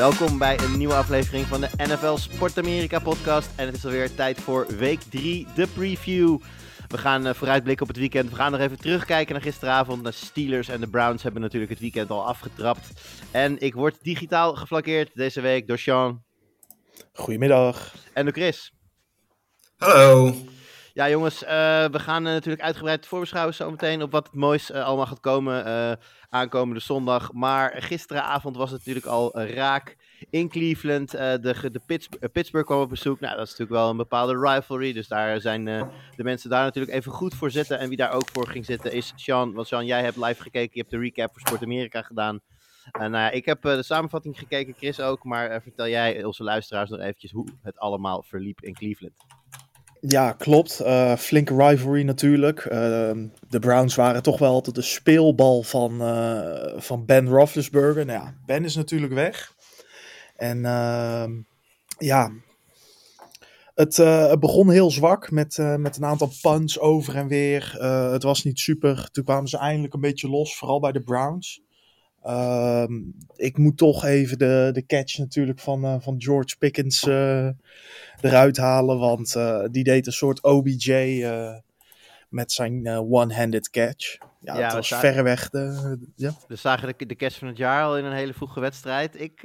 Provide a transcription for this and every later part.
Welkom bij een nieuwe aflevering van de NFL Sport Amerika podcast. En het is alweer tijd voor week 3, de preview. We gaan eh, vooruitblikken op het weekend. We gaan nog even terugkijken naar gisteravond. De Steelers en de Browns hebben natuurlijk het weekend al afgetrapt. En ik word digitaal geflankeerd deze week door Sean Goedemiddag. en door Chris. Hallo. Ja, jongens, eh, we gaan eh, natuurlijk uitgebreid voorbeschouwen zometeen op wat het moois eh, allemaal gaat komen aankomende zondag. Maar gisteravond was het natuurlijk al raak in Cleveland. De, de Pitts- Pittsburgh kwam op bezoek. Nou, dat is natuurlijk wel een bepaalde rivalry. Dus daar zijn de mensen daar natuurlijk even goed voor zitten. En wie daar ook voor ging zitten is Sean. Want Sean, jij hebt live gekeken. Je hebt de recap voor Sport Amerika gedaan. En nou ik heb de samenvatting gekeken, Chris ook. Maar vertel jij onze luisteraars nog eventjes hoe het allemaal verliep in Cleveland. Ja, klopt. Eh, flinke rivalry natuurlijk. Eh, de Browns waren toch wel altijd de speelbal van, eh, van Ben Roethlisberger. Nou ja, Ben is natuurlijk weg. En ehm, ja, het, het begon heel zwak met, met een aantal punts over en weer. Het was niet super. Toen kwamen ze eindelijk een beetje los, vooral bij de Browns. Ehm, ik moet toch even de, de catch natuurlijk van, eh, van George Pickens eh, eruit halen. Want eh, die deed een soort OBJ met zijn eh, one-handed catch. Ja, Ja, dat was zagen- verreweg de... Ja. We zagen de, de kerst van het jaar al in een hele vroege wedstrijd. Ik,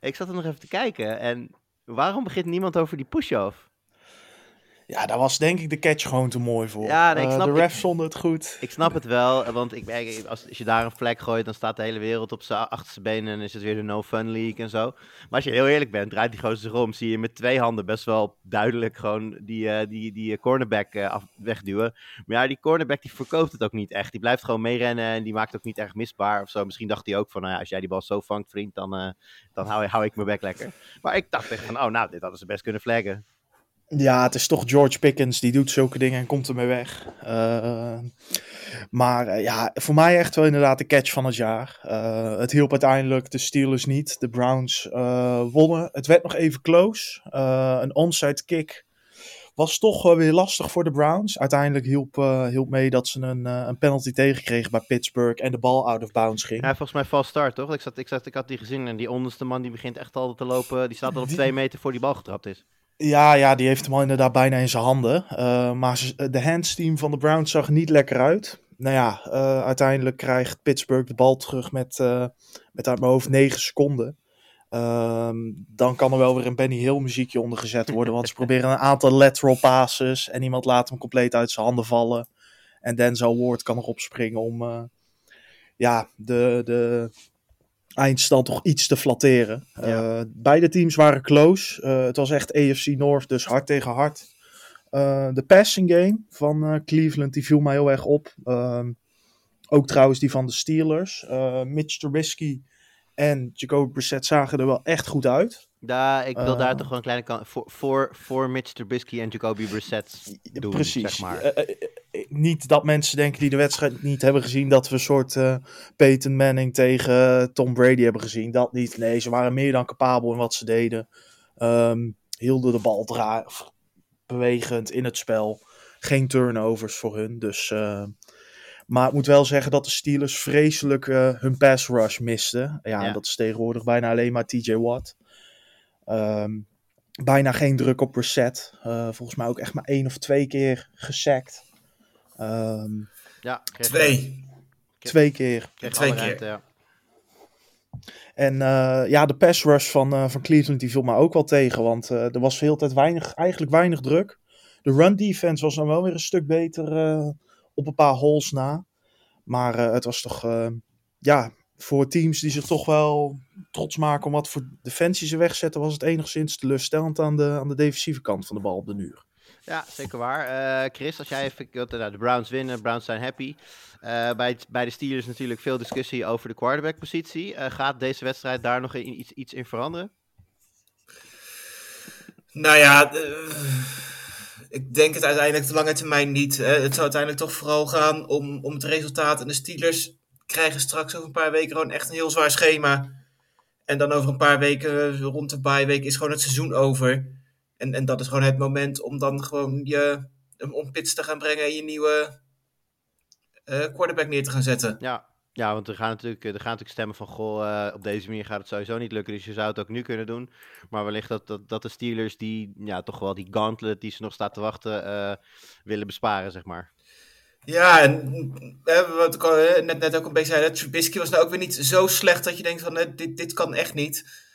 ik zat er nog even te kijken. En waarom begint niemand over die push-off? Ja, daar was denk ik de catch gewoon te mooi voor. Ja, nee, ik Eh, snap- de refs vonden het goed. Ik snap het wel, want ik, als, als je daar een vlek gooit, dan staat de hele wereld op zijn achterste benen en is het weer de no-fun league en zo. Maar als je heel eerlijk bent, draait die gozer zich om, zie je met twee handen best wel duidelijk gewoon die, eh, die, die cornerback eh, af, wegduwen. Maar ja, die cornerback die verkoopt het ook niet echt. Die blijft gewoon meerennen en die maakt ook niet echt misbaar of zo. Misschien dacht hij ook van, nou ja, als jij die bal zo vangt, vriend, dan, dan hou, hou ik mijn bek lekker. Maar ik dacht echt van, oh nou, dit hadden ze best kunnen flaggen. Ja, het is toch George Pickens, die doet zulke dingen en komt ermee weg. Eh, maar eh, ja, voor mij echt wel inderdaad de catch van het jaar. Eh, het hielp uiteindelijk de Steelers niet. De Browns wonnen. Het werd nog even close. Een onside kick was toch weer lastig voor de Browns. Uiteindelijk hielp, hielp mee dat ze een, een penalty tegenkregen bij Pittsburgh en de bal out of bounds ging. Ja, volgens mij vast start, toch? Ik, zat, ik, zat, ik had die gezien en die onderste man die begint echt al te lopen. Die staat al op Die- twee meter voor die bal getrapt is. Ja, ja, die heeft hem al inderdaad bijna in zijn handen. Eh, maar ze- de hands team van de Browns zag niet lekker uit. Nou ja, eh, uiteindelijk krijgt Pittsburgh de bal terug met, eh, met uit mijn hoofd 9 seconden. Ehm, dan kan er wel weer een Benny Hill muziekje onder gezet worden. Want ze proberen een aantal lateral passes. En iemand laat hem compleet uit zijn handen vallen. En Denzel Ward kan erop springen om eh, ja, de, de eindstand toch iets te flatteren. Ja. Eh, beide teams waren close. Eh, het was echt AFC North, dus hard tegen hard. Eh, de passing game van Cleveland die viel mij heel erg op. Ehm, ook trouwens die van de Steelers. Mitch Trubisky en Jacoby Brissett zagen er wel echt goed uit. Ja, ik wil daar toch gewoon een kleine kant voor, voor, voor Mitch Trubisky en Jacoby Brissett doen, Precies. zeg maar. Eh, eh, eh, niet dat mensen denken die de wedstrijd niet hebben gezien dat we een soort eh Peyton Manning tegen Tom Brady hebben gezien. Dat niet. Nee, ze waren meer dan capabel in wat ze deden. Ehm, hielden de bal dra- of bewegend in het spel. Geen turnovers voor hun. Dus, eh, maar ik moet wel zeggen dat de Steelers vreselijk eh, hun pass rush misten. Ja, dat is tegenwoordig bijna alleen maar TJ Watt. Ehm, bijna geen druk op. Eh, volgens mij ook echt maar één of twee keer gesackt. Ehm, ja, Twee. twee keer. kreeg Twee keer. ruimte, ja. En eh, ja, de pass rush van, eh, van Cleveland die viel me ook wel tegen. Want eh, er was de hele tijd weinig, eigenlijk weinig druk. De run defense was dan wel weer een stuk beter eh, op een paar holes na. Maar eh, het was toch, eh, ja, voor teams die zich toch wel trots maken om wat voor defensie ze wegzetten, was het enigszins teleurstellend aan de, aan de defensieve kant van de bal op de muur. Ja, zeker waar. Eh, Chris, als jij even... nou, de Browns winnen, Browns zijn happy. Uh, bij, bij de Steelers natuurlijk veel discussie over de quarterback-positie. Uh, gaat deze wedstrijd daar nog in, iets, iets in veranderen? Nou ja, ik denk het uiteindelijk de lange termijn niet. Het zou uiteindelijk toch vooral gaan om, om het resultaat. En de Steelers krijgen straks over een paar weken gewoon echt een heel zwaar schema. En dan over een paar weken, rond de bye is gewoon het seizoen over. En, en dat is gewoon het moment om dan gewoon je om pits te gaan brengen en je nieuwe uh, quarterback neer te gaan zetten. Ja, ja, want er gaan natuurlijk, er gaan natuurlijk stemmen van, goh, uh, op deze manier gaat het sowieso niet lukken, dus je zou het ook nu kunnen doen. Maar wellicht dat, dat, dat de Steelers die, ja, toch wel die gauntlet die ze nog staat te wachten, uh, willen besparen, zeg maar. Ja, en wat ik al, net, net ook een beetje zei, Trubisky was nou ook weer niet zo slecht dat je denkt van, dit, dit kan echt niet.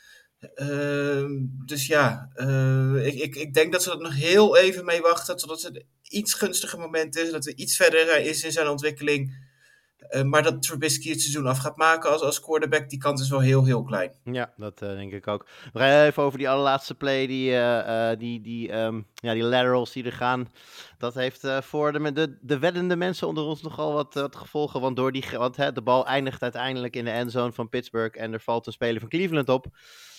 Uh, dus ja, uh, ik, ik, ik denk dat ze er nog heel even mee wachten, totdat het een iets gunstiger moment is, dat er iets verder is in zijn ontwikkeling. Uh, maar dat Trubisky het seizoen af gaat maken als, als quarterback, die kans is wel heel, heel klein. Ja, dat denk ik ook. We gaan even over die allerlaatste play, die, die, die, um, ja, die laterals die er gaan. Dat heeft voor de, de, de weddende mensen onder ons nogal wat, wat gevolgen. Want, door die, want hè, de bal eindigt uiteindelijk in de endzone van Pittsburgh en er valt een speler van Cleveland op.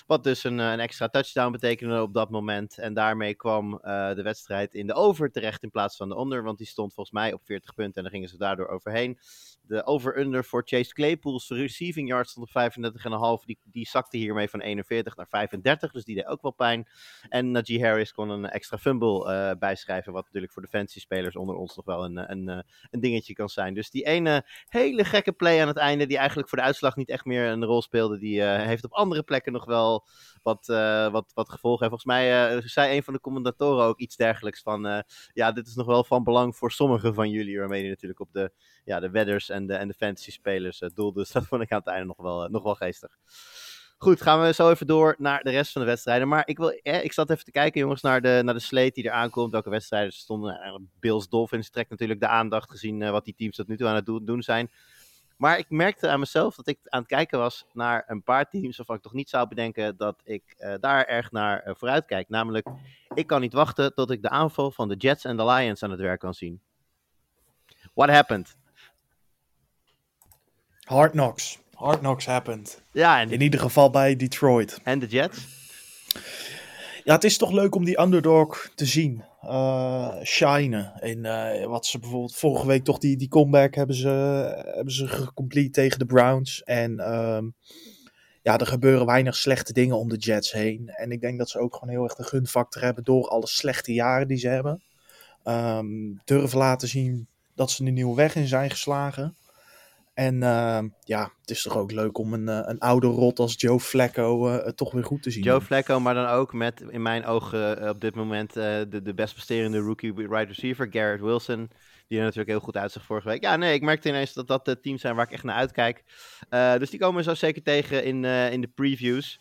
Wat dus een, een, extra touchdown betekende op dat moment. En daarmee kwam uh, de wedstrijd in de over terecht in plaats van de onder. Want die stond volgens mij op 40 punten en dan gingen ze daardoor overheen. De over-under voor Chase Claypool's receiving yard stond op 35,5. Die, die zakte hiermee van 41 naar 35, dus die deed ook wel pijn. En Najee Harris kon een extra fumble uh, bijschrijven, wat natuurlijk voor de fantasy spelers onder ons nog wel een, een, een dingetje kan zijn. Dus die ene hele gekke play aan het einde, die eigenlijk voor de uitslag niet echt meer een rol speelde, die heeft op andere plekken nog wel wat, uh, wat, wat gevolgen heeft. Volgens mij uh, zei een van de commentatoren ook iets dergelijks van, uh, ja, dit is nog wel van belang voor sommigen van jullie, waarmee hij natuurlijk op de, ja, de wedders en de, en de fantasy spelers doelde. Dus dat vond ik aan het einde nog wel, nog wel geestig. Goed, gaan we zo even door naar de rest van de wedstrijden. Maar ik, wil, eh, ik zat even te kijken, jongens, naar de, naar de slate die er aankomt. Welke wedstrijden stonden. Eh, Bills Dolphins trekt natuurlijk de aandacht, gezien wat die teams tot nu toe aan het doen zijn. Maar ik merkte aan mezelf dat ik aan het kijken was naar een paar teams waarvan ik toch niet zou bedenken dat ik uh, daar erg naar uh, vooruit kijk. Namelijk, ik kan niet wachten tot ik de aanval van de Jets en de Lions aan het werk kan zien. What happened? Hard knocks. Hard knocks happened. Ja, en In ieder geval bij Detroit. En de Jets? Ja, het is toch leuk om die underdog te zien. Uh, shinen. En uh, wat ze bijvoorbeeld vorige week toch die, die comeback hebben ze, hebben ze gecomplete tegen de Browns. En uh, ja, er gebeuren weinig slechte dingen om de Jets heen. En ik denk dat ze ook gewoon heel erg de gunfactor hebben door alle slechte jaren die ze hebben. Um, durven laten zien dat ze een nieuwe weg in zijn geslagen. En uh, ja, het is toch ook leuk om een, uh, een oude rot als Joe Flacco uh, toch weer goed te zien. Joe Flacco, maar dan ook met in mijn ogen op dit moment de, de best presterende rookie wide receiver, Garrett Wilson. Die er natuurlijk heel goed uitzag vorige week. Ja, nee, ik merkte ineens dat dat de teams zijn waar ik echt naar uitkijk. dus die komen we zo zeker tegen in, in de previews.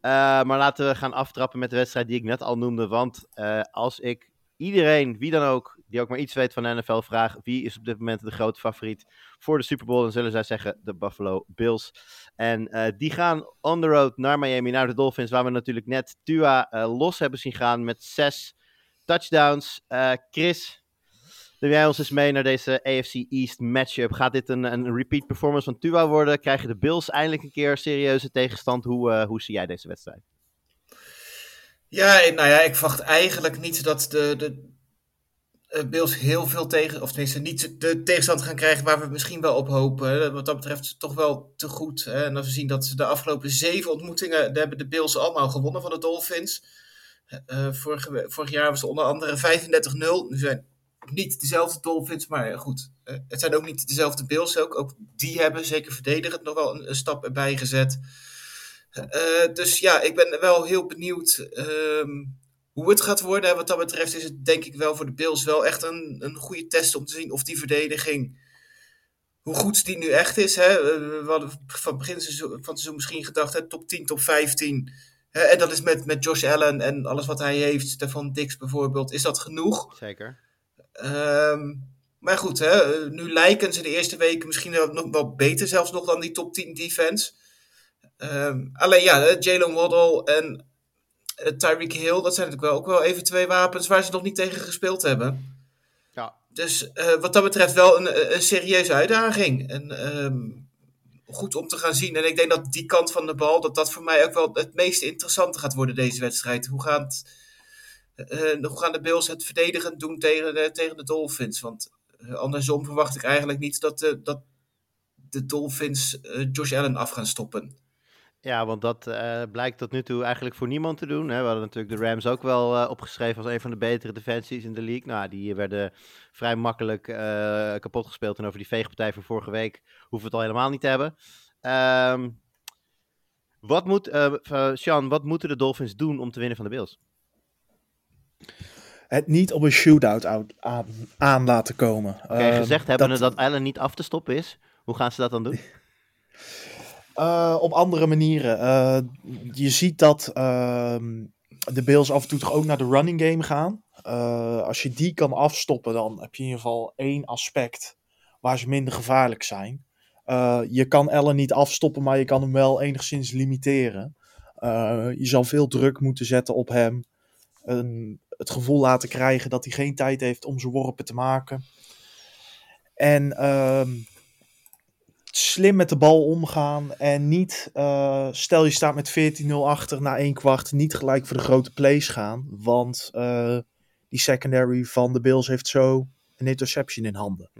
maar laten we gaan aftrappen met de wedstrijd die ik net al noemde. Want als ik iedereen, wie dan ook, die ook maar iets weet van de NFL, vraagt wie is op dit moment de grote favoriet voor de Super Bowl, dan zullen zij zeggen de Buffalo Bills. En uh, die gaan on the road naar Miami, naar de Dolphins, waar we natuurlijk net Tua uh, los hebben zien gaan met zes touchdowns. Uh, Chris, neem jij ons eens mee naar deze AFC East matchup. Gaat dit een, een repeat performance van Tua worden? Krijgen de Bills eindelijk een keer serieuze tegenstand? Hoe, hoe zie jij deze wedstrijd? Ja, nou ja, ik verwacht eigenlijk niet dat de, de Bills heel veel tegen, of tenminste niet de tegenstand gaan krijgen waar we misschien wel op hopen. Wat dat betreft toch wel te goed. Hè? En als we zien dat de afgelopen zeven ontmoetingen, daar hebben de Bills allemaal gewonnen van de Dolphins. Uh, vorig, vorig jaar was het onder andere 35-0. Nu zijn niet dezelfde Dolphins, maar goed, het zijn ook niet dezelfde Bills. Ook, ook die hebben zeker verdedigend nog wel een, stap erbij gezet. Dus ja, ik ben wel heel benieuwd um, hoe het gaat worden. Wat dat betreft is het denk ik wel voor de Bills wel echt een, een goede test om te zien of die verdediging, hoe goed die nu echt is. Hè? We hadden van begin van het seizoen misschien gedacht, hè, top 10, top 15. Hè? En dat is met, met Josh Allen en alles wat hij heeft, Stefan Dix bijvoorbeeld, is dat genoeg? Zeker. Um, maar goed, hè, nu lijken ze de eerste weken misschien nog wel beter zelfs nog dan die top 10 defense. Um, alleen ja, Jalen Waddle en Tyreek Hill, dat zijn natuurlijk wel ook wel even twee wapens waar ze nog niet tegen gespeeld hebben. Ja. Dus eh, wat dat betreft wel een, een serieuze uitdaging. En ehm, goed om te gaan zien. En ik denk dat die kant van de bal, dat dat voor mij ook wel het meest interessante gaat worden deze wedstrijd. Hoe, gaat, eh, hoe gaan de Bills het verdedigend doen tegen de, tegen de Dolphins? Want eh, andersom verwacht ik eigenlijk niet dat, de dat de Dolphins eh, Josh Allen af gaan stoppen. Ja, want dat eh, blijkt tot nu toe eigenlijk voor niemand te doen. Hè. We hadden natuurlijk de Rams ook wel eh, opgeschreven als een van de betere defensies in de league. Nou, die werden vrij makkelijk eh, kapot gespeeld. En over die veegpartij van vorige week hoeven we het al helemaal niet te hebben. Ehm, wat moet, Sean, wat moeten de Dolphins doen om te winnen van de Bills? Het niet op een shootout aan, aan, aan laten komen. Oké, Ehm, gezegd hebben dat... dat Allen niet af te stoppen is. Hoe gaan ze dat dan doen? Eh, op andere manieren. Eh, je ziet dat ehm, de Bills af en toe toch ook naar de running game gaan. Eh, als je die kan afstoppen, dan heb je in ieder geval één aspect waar ze minder gevaarlijk zijn. Je kan Allen niet afstoppen, maar je kan hem wel enigszins limiteren. Je zal veel druk moeten zetten op hem. Het gevoel laten krijgen dat hij geen tijd heeft om zijn worpen te maken. En ehm, slim met de bal omgaan en niet, eh, stel je staat met 14-0 achter na één kwart, niet gelijk voor de grote plays gaan. Want eh, die secondary van de Bills heeft zo een interception in handen.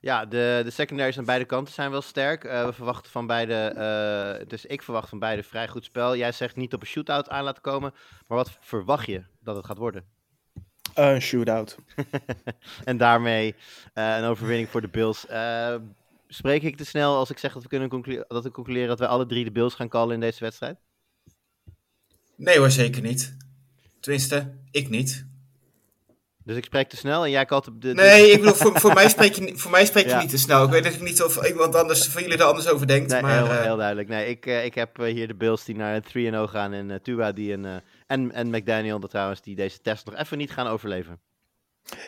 Ja, de, de secondaries aan beide kanten zijn wel sterk. Eh, we verwachten van beide, dus ik verwacht van beide vrij goed spel. Jij zegt niet op een shootout aan laten komen, maar wat verwacht je dat het gaat worden? Een shootout. en daarmee eh, een overwinning voor de Bills. Eh, spreek ik te snel als ik zeg dat we kunnen conclu- dat we concluderen dat we alle drie de Bills gaan callen in deze wedstrijd? Nee hoor, zeker niet. Tenminste, ik niet. Dus ik spreek te snel en jij kalt op de... de- Nee, ik bedoel, voor, voor mij spreek je, voor mij spreek je Ja. niet te snel. Ik weet eigenlijk niet of iemand anders van jullie er anders over denkt. Nee, maar, heel, eh, heel duidelijk. Nee, ik, eh, ik heb hier de Bills die naar 3-0 gaan en Tua die een, eh, en, en McDaniel dat trouwens die deze test nog even niet gaan overleven.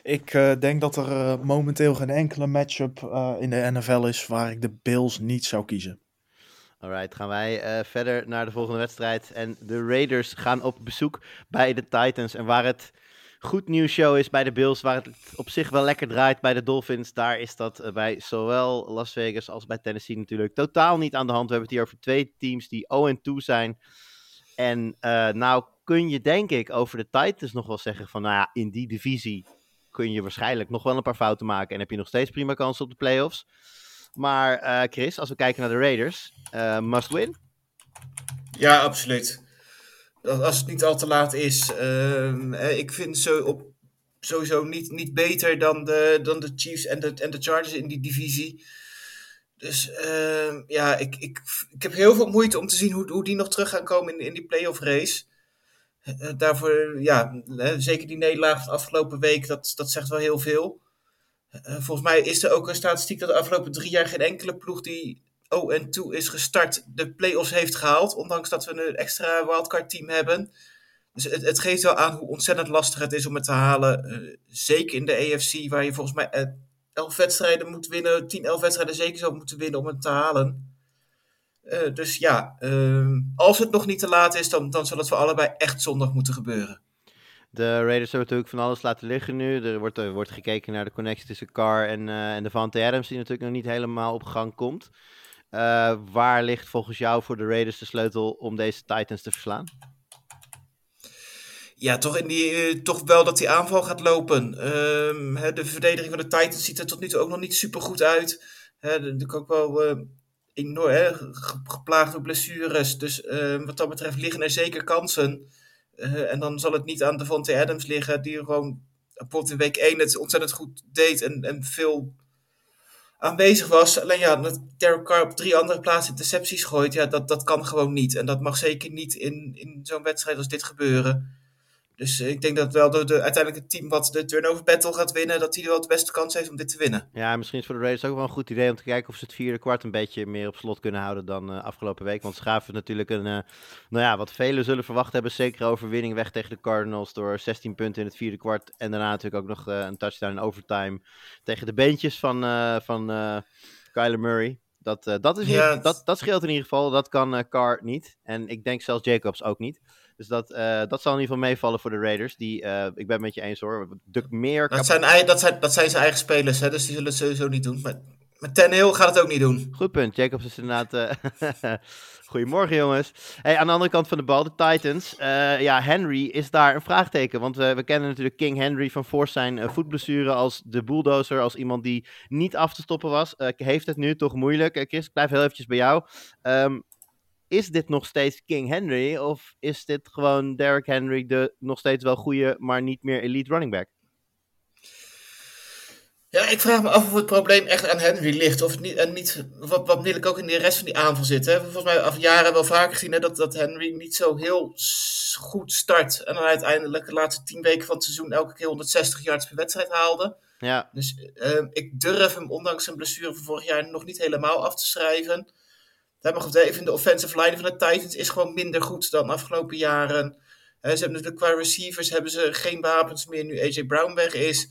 Ik eh, denk dat er eh, momenteel geen enkele matchup eh, in de NFL is waar ik de Bills niet zou kiezen. Alright, gaan wij verder naar de volgende wedstrijd. En de Raiders gaan op bezoek bij de Titans. En waar het goed nieuws show is bij de Bills, waar het op zich wel lekker draait bij de Dolphins, daar is dat bij zowel Las Vegas als bij Tennessee natuurlijk totaal niet aan de hand. We hebben het hier over twee teams die 0-2 zijn. En nou kun je denk ik over de Titans nog wel zeggen van, nou ja, in die divisie kun je waarschijnlijk nog wel een paar fouten maken en heb je nog steeds prima kans op de playoffs. Maar eh, Chris, als we kijken naar de Raiders, eh, must win. Ja, absoluut. Als het niet al te laat is. Ehm, eh, ik vind zo op, sowieso niet, niet beter dan de, dan de Chiefs en de, en de Chargers in die divisie. Dus ehm, ja, ik, ik, ik heb heel veel moeite om te zien hoe, hoe die nog terug gaan komen in, in die playoff race. Eh, daarvoor, ja, eh, zeker die nederlaag van afgelopen week, dat, dat zegt wel heel veel. Eh, volgens mij is er ook een statistiek dat de afgelopen drie jaar geen enkele ploeg die 0-2 is gestart, de play-offs heeft gehaald. Ondanks dat we een extra wildcard team hebben. Dus het, het geeft wel aan hoe ontzettend lastig het is om het te halen. Eh, zeker in de AFC, waar je volgens mij eh, 11 wedstrijden moet winnen. 10, 11 wedstrijden zeker zou moeten winnen om het te halen. Eh, dus ja, ehm, als het nog niet te laat is, dan, dan zal het voor allebei echt zondag moeten gebeuren. De Raiders hebben natuurlijk van alles laten liggen nu. Er wordt, er wordt gekeken naar de connectie tussen Carr en, eh en Devante Adams, die natuurlijk nog niet helemaal op gang komt. Eh, waar ligt volgens jou voor de Raiders de sleutel om deze Titans te verslaan? Ja, toch, in die, toch wel dat die aanval gaat lopen. Ehm, de verdediging van de Titans ziet er tot nu toe ook nog niet super goed uit. De- de- ook wel enorm hè, ge- geplaagd door blessures. Dus ehm, wat dat betreft liggen er zeker kansen. Eh, en dan zal het niet aan Devontae Adams liggen, die gewoon bijvoorbeeld in week 1 het ontzettend goed deed en, en veel aanwezig was. Alleen ja, dat Derek Carr op drie andere plaatsen intercepties gooit, ja, dat, dat kan gewoon niet. En dat mag zeker niet in, in zo'n wedstrijd als dit gebeuren. Dus eh, ik denk dat wel de, de, uiteindelijk het team wat de turnover battle gaat winnen, dat die wel de beste kans heeft om dit te winnen. Ja, misschien is voor de Raiders ook wel een goed idee om te kijken of ze het vierde kwart een beetje meer op slot kunnen houden dan eh, afgelopen week. Want ze gaven natuurlijk een, eh, nou ja, wat velen zullen verwacht hebben, zeker overwinning weg tegen de Cardinals door 16 punten in het vierde kwart. En daarna natuurlijk ook nog een touchdown in overtime tegen de beentjes van, van Kyler Murray. dat, dat, is dat, dat scheelt in ieder geval. Dat kan Carr niet. En ik denk zelfs Jacobs ook niet. Dus dat, eh, dat zal in ieder geval meevallen voor de Raiders. Die, eh, ik ben het met je eens hoor. De meer Dat zijn, dat, zijn, dat zijn zijn eigen spelers, hè, dus die zullen het sowieso niet doen. Maar met Tannehill gaat het ook niet doen. Goed punt. Jacobs is inderdaad. eh, Goedemorgen, jongens. Hey, aan de andere kant van de bal, de Titans. Ja, Henry is daar een vraagteken. Want we, we kennen natuurlijk King Henry van voor zijn voetblessure als de bulldozer. Als iemand die niet af te stoppen was. Heeft het nu toch moeilijk. Chris, ik blijf heel eventjes bij jou. Ehm, is dit nog steeds King Henry? Of is dit gewoon Derrick Henry, de nog steeds wel goede, maar niet meer elite running back? Ja, ik vraag me af of het probleem echt aan Henry ligt. Of het niet, en niet wat, wat ook in de rest van die aanval zit. Hè. Volgens mij af jaren wel vaker gezien hè, dat, dat Henry niet zo heel goed start. En dan uiteindelijk de laatste tien weken van het seizoen elke keer 160 yards per wedstrijd haalde. Ja, Dus eh, ik durf hem, ondanks zijn blessure van vorig jaar, nog niet helemaal af te schrijven. Daar mag ik even de offensive line van de Titans is gewoon minder goed dan de afgelopen jaren. Ze hebben natuurlijk qua receivers hebben ze geen wapens meer nu AJ Brown weg is.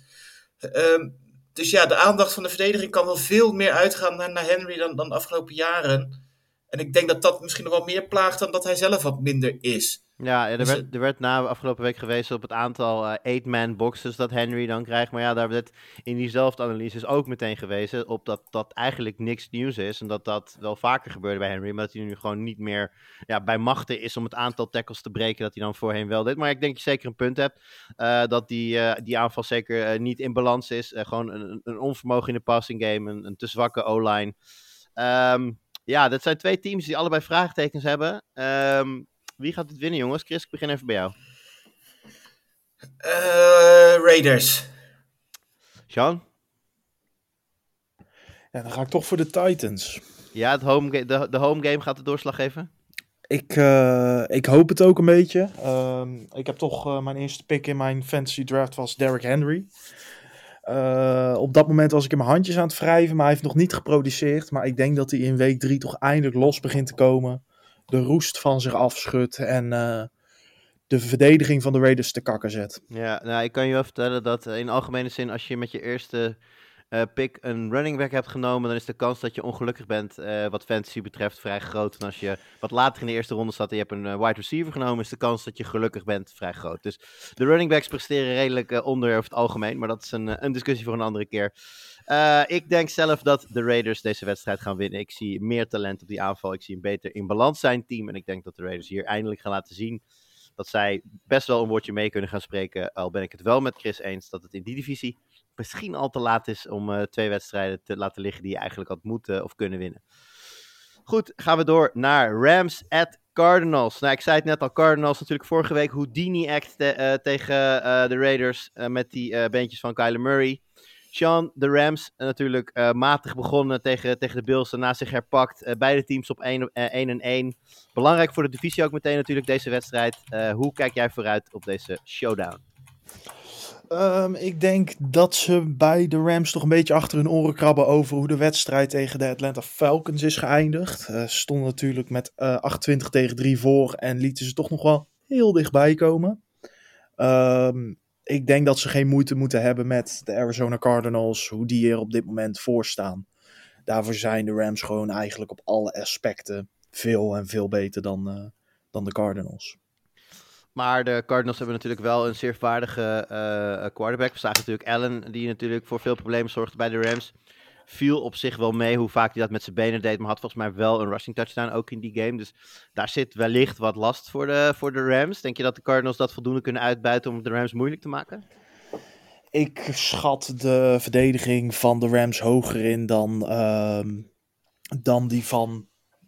Ehm, dus ja, de aandacht van de verdediging kan wel veel meer uitgaan naar, naar Henry dan, dan de afgelopen jaren. En ik denk dat dat misschien nog wel meer plaagt dan dat hij zelf wat minder is. Ja, er Dus werd, er werd na afgelopen week gewezen op het aantal eh, eight-man boxes dat Henry dan krijgt. Maar ja, daar werd in diezelfde analyses ook meteen gewezen op dat dat eigenlijk niks nieuws is. En dat dat wel vaker gebeurde bij Henry. Maar dat hij nu gewoon niet meer ja, bij machten is om het aantal tackles te breken dat hij dan voorheen wel deed. Maar ik denk dat je zeker een punt hebt. eh, dat die, eh, die aanval zeker niet in balans is. Gewoon een, een onvermogen in de passing game. Een, een te zwakke O-line. Ehm, ja, dat zijn twee teams die allebei vraagtekens hebben. Ehm, wie gaat het winnen, jongens? Chris, ik begin even bij jou. Eh, Raiders. Sean? Ja, dan ga ik toch voor de Titans. Ja, het home de, de home game gaat de doorslag geven? Ik, eh, ik hoop het ook een beetje. Ehm, ik heb toch eh, mijn eerste pick in mijn fantasy draft was Derrick Henry. Eh, op dat moment was ik in mijn handjes aan het wrijven, maar hij heeft nog niet geproduceerd. Maar ik denk dat hij in week drie toch eindelijk los begint te komen. De roest van zich afschudt en eh, de verdediging van de Raiders te kakken zet. Ja, nou, ik kan je wel vertellen dat eh, in algemene zin, als je met je eerste eh, pick een running back hebt genomen, dan is de kans dat je ongelukkig bent, wat fantasy betreft, vrij groot. En als je wat later in de eerste ronde staat en je hebt een wide receiver genomen, is de kans dat je gelukkig bent vrij groot. Dus de running backs presteren redelijk onder over het algemeen, maar dat is een, een discussie voor een andere keer. Eh, ik denk zelf dat de Raiders deze wedstrijd gaan winnen. Ik zie meer talent op die aanval. Ik zie een beter in balans zijn team. En ik denk dat de Raiders hier eindelijk gaan laten zien dat zij best wel een woordje mee kunnen gaan spreken. Al ben ik het wel met Chris eens dat het in die divisie misschien al te laat is om eh, twee wedstrijden te laten liggen die je eigenlijk had moeten of kunnen winnen. Goed, gaan we door naar Rams at Cardinals. Nou, ik zei het net al, Cardinals natuurlijk vorige week Houdini act te- eh, tegen eh, de Raiders eh, met die eh beentjes van Kyler Murray. Sean, de Rams, eh, natuurlijk eh, matig begonnen tegen, tegen de Bills, daarna zich herpakt. Eh, beide teams op 1 en 1. Belangrijk voor de divisie ook meteen natuurlijk deze wedstrijd. Hoe kijk jij vooruit op deze showdown? Ehm, ik denk dat ze bij de Rams toch een beetje achter hun oren krabben over hoe de wedstrijd tegen de Atlanta Falcons is geëindigd. Ze stonden natuurlijk met eh 28 tegen 3 voor en lieten ze toch nog wel heel dichtbij komen. Ehm, ik denk dat ze geen moeite moeten hebben met de Arizona Cardinals, hoe die er op dit moment voor staan. Daarvoor zijn de Rams gewoon eigenlijk op alle aspecten veel en veel beter dan, eh, dan de Cardinals. Maar de Cardinals hebben natuurlijk wel een zeer vaardige eh, quarterback. We zagen natuurlijk Allen, die natuurlijk voor veel problemen zorgde bij de Rams. Viel op zich wel mee hoe vaak hij dat met zijn benen deed. Maar had volgens mij wel een rushing touchdown ook in die game. Dus daar zit wellicht wat last voor de, voor de Rams. Denk je dat de Cardinals dat voldoende kunnen uitbuiten om de Rams moeilijk te maken? Ik schat de verdediging van de Rams hoger in dan, ehm, dan die van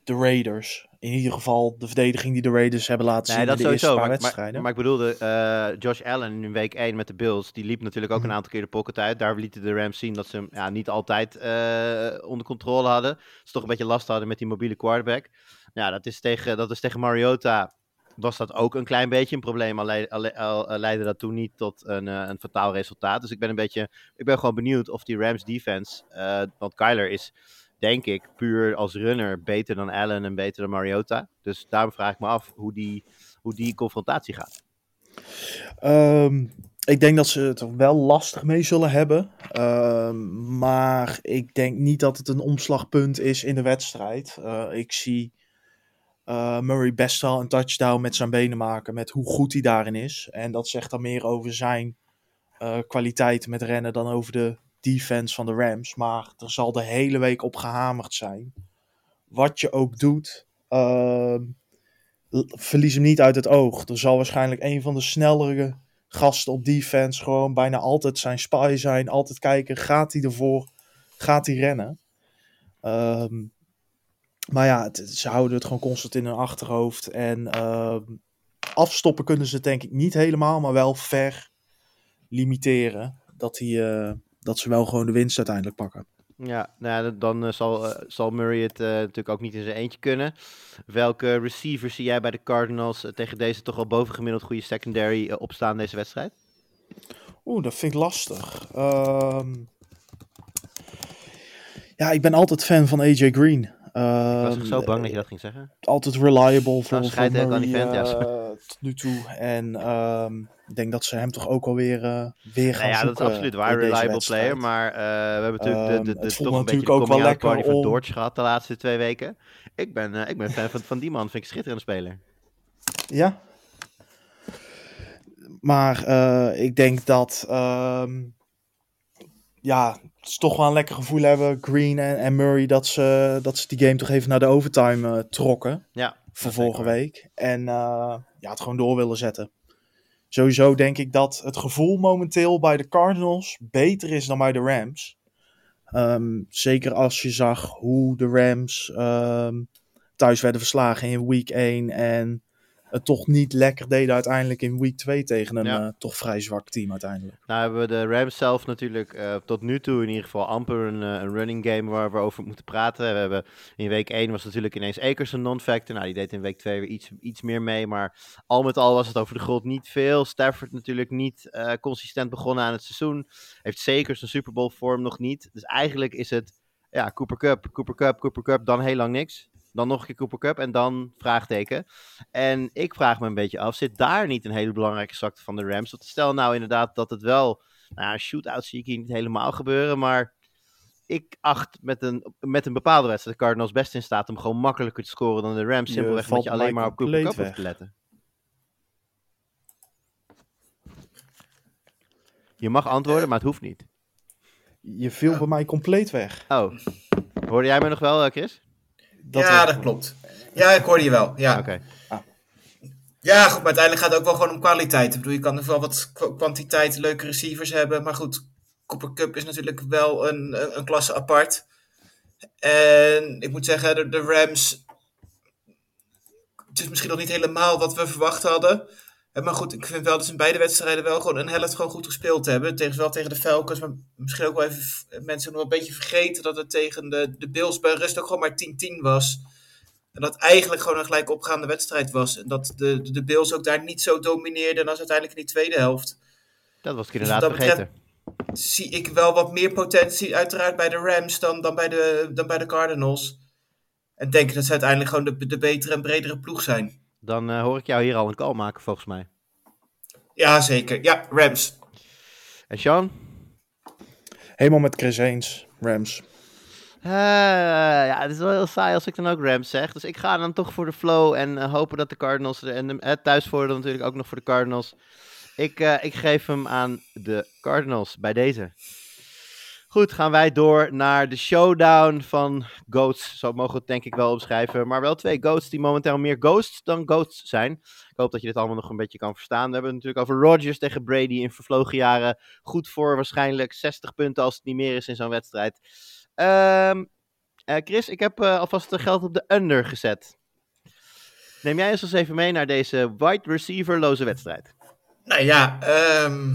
de Raiders. In ieder geval de verdediging die de Raiders hebben laten zien in de eerste paar Maar, wedstrijden. maar ik bedoelde, eh, Josh Allen in week 1 met de Bills, die liep natuurlijk ook een Mhm. aantal keer de pocket uit. Daar lieten de Rams zien dat ze hem ja, niet altijd eh, onder controle hadden. Ze toch een beetje last hadden met die mobiele quarterback. Ja, dat is tegen, dat is tegen Mariota was dat ook een klein beetje een probleem. Al, leid- al, al- al leidde dat toen niet tot een, eh, een fataal resultaat. Dus ik ben een beetje, ik ben gewoon benieuwd of die Rams defense, eh, want Kyler is denk ik puur als runner beter dan Allen en beter dan Mariota. Dus daarom vraag ik me af hoe die, hoe die confrontatie gaat. Ehm, Ik denk dat ze het wel lastig mee zullen hebben. Ehm, maar ik denk niet dat het een omslagpunt is in de wedstrijd. Eh, ik zie eh, Murray best wel een touchdown met zijn benen maken. Met hoe goed hij daarin is. En dat zegt dan meer over zijn eh kwaliteit met rennen dan over de defense van de Rams. Maar er zal de hele week op gehamerd zijn. Wat je ook doet, ehm, verlies hem niet uit het oog. Er zal waarschijnlijk een van de snellere gasten op defense gewoon bijna altijd zijn spy zijn. Altijd kijken, gaat hij ervoor? Gaat hij rennen? Ehm, maar ja, ze houden het gewoon constant in hun achterhoofd. En ehm, afstoppen kunnen ze denk ik niet helemaal, maar wel ver limiteren. Dat, die, eh, dat ze wel gewoon de winst uiteindelijk pakken. Ja, nou ja, dan eh, zal, eh, zal Murray het eh, natuurlijk ook niet in zijn eentje kunnen. Welke receivers zie jij bij de Cardinals tegen deze toch al bovengemiddeld goede secondary opstaan deze wedstrijd? Oeh, dat vind ik lastig. Ehm, ja, ik ben altijd fan van AJ Green. Ik was Ehm, zo bang dat je dat ging zeggen. altijd reliable voor, voor Murray, vent, ja. eh, tot nu toe. En ehm, ik denk dat ze hem toch ook alweer uh, weer gaan Nou ja, dat is absoluut waar, reliable wedstrijd. player. Maar eh, we hebben natuurlijk de, Ehm, de, voelt toch een beetje de ook wel lekker party van om- Dodge gehad de laatste twee weken. Ik ben, eh, ik ben fan van, van die man, vind ik een schitterende speler. Ja. Maar eh, ik denk dat ehm, ja, ze toch wel een lekker gevoel hebben, Green en, en Murray, dat ze, dat ze die game toch even naar de overtime eh, trokken Ja, voor zeker vorige week. En eh, ja, het gewoon door willen zetten. Sowieso denk ik dat het gevoel momenteel bij de Cardinals beter is dan bij de Rams. Ehm, zeker als je zag hoe de Rams ehm, thuis werden verslagen in week 1 en het toch niet lekker deden uiteindelijk in week 2 tegen een Ja. eh, toch vrij zwak team uiteindelijk. Nou hebben we de Rams zelf natuurlijk eh, tot nu toe in ieder geval amper een, eh, een running game waar we over moeten praten. We hebben in week 1 was natuurlijk ineens Akers een non-factor. Nou, die deed in week 2 weer iets, iets meer mee. Maar al met al was het over de grond niet veel. Stafford natuurlijk niet consistent begonnen aan het seizoen. Heeft zeker zijn Super Bowl vorm nog niet. Dus eigenlijk is het ja, Cooper Cup, Cooper Cup, Cooper Cup, dan heel lang niks. Dan nog een keer Cooper Cup en dan vraagteken. En ik vraag me een beetje af, zit daar niet een hele belangrijke zwakte van de Rams? Want stel nou inderdaad dat het wel, nou shootout zie ik hier niet helemaal gebeuren, maar ik acht met een, met een bepaalde wedstrijd de Cardinals best in staat om gewoon makkelijker te scoren dan de Rams. Simpelweg omdat je alleen maar op Cooper Cup hoeft te letten. Je mag antwoorden, maar het hoeft niet. Je viel bij mij compleet weg. Oh, hoorde jij me nog wel, eh, Chris? Dat ja, was- dat klopt. Ja, ik hoorde je wel. Ja. Oké. ja, goed, maar uiteindelijk gaat het ook wel gewoon om kwaliteit. Ik bedoel, je kan nog wel wat kwa- kwantiteit leuke receivers hebben. Maar goed, Cooper Cup is natuurlijk wel een, een, een klasse apart. En ik moet zeggen, de, de Rams... Het is misschien nog niet helemaal wat we verwacht hadden. Eh, Maar goed, ik vind wel dat ze in beide wedstrijden wel gewoon een helft gewoon goed gespeeld hebben. Tegen, wel tegen de Falcons, maar misschien ook wel even mensen nog een beetje vergeten dat het tegen de, de Bills bij rust ook gewoon maar 10-10 was. En dat eigenlijk gewoon een gelijk opgaande wedstrijd was. En dat de, de, de Bills ook daar niet zo domineerden als uiteindelijk in die tweede helft. Dat was ik Dus inderdaad betreft- vergeten. Zie ik wel wat meer potentie uiteraard bij de Rams dan, dan, bij, de, dan bij de Cardinals. En denk dat ze uiteindelijk gewoon de, de betere en bredere ploeg zijn. Dan eh, hoor ik jou hier al een call maken, volgens mij. Ja, zeker. Ja, Rams. En Sean? Helemaal met Chris eens, Rams. Eh, ja, het is wel heel saai als ik dan ook Rams zeg. Dus ik ga dan toch voor de flow en eh, hopen dat de Cardinals... er- En de, het thuisvoordeel natuurlijk ook nog voor de Cardinals. Ik, eh, ik geef hem aan de Cardinals bij deze. Goed, gaan wij door naar de showdown van GOATs. Zo mogen we het denk ik wel omschrijven. Maar wel twee GOATs die momenteel meer ghosts dan GOATs zijn. Ik hoop dat je dit allemaal nog een beetje kan verstaan. We hebben het natuurlijk over Rodgers tegen Brady in vervlogen jaren. Goed voor waarschijnlijk 60 punten als het niet meer is in zo'n wedstrijd. Ehm, eh, Chris, ik heb eh, alvast geld op de under gezet. Neem jij ons eens even mee naar deze wide receiver-loze wedstrijd. Nou ja, ehm,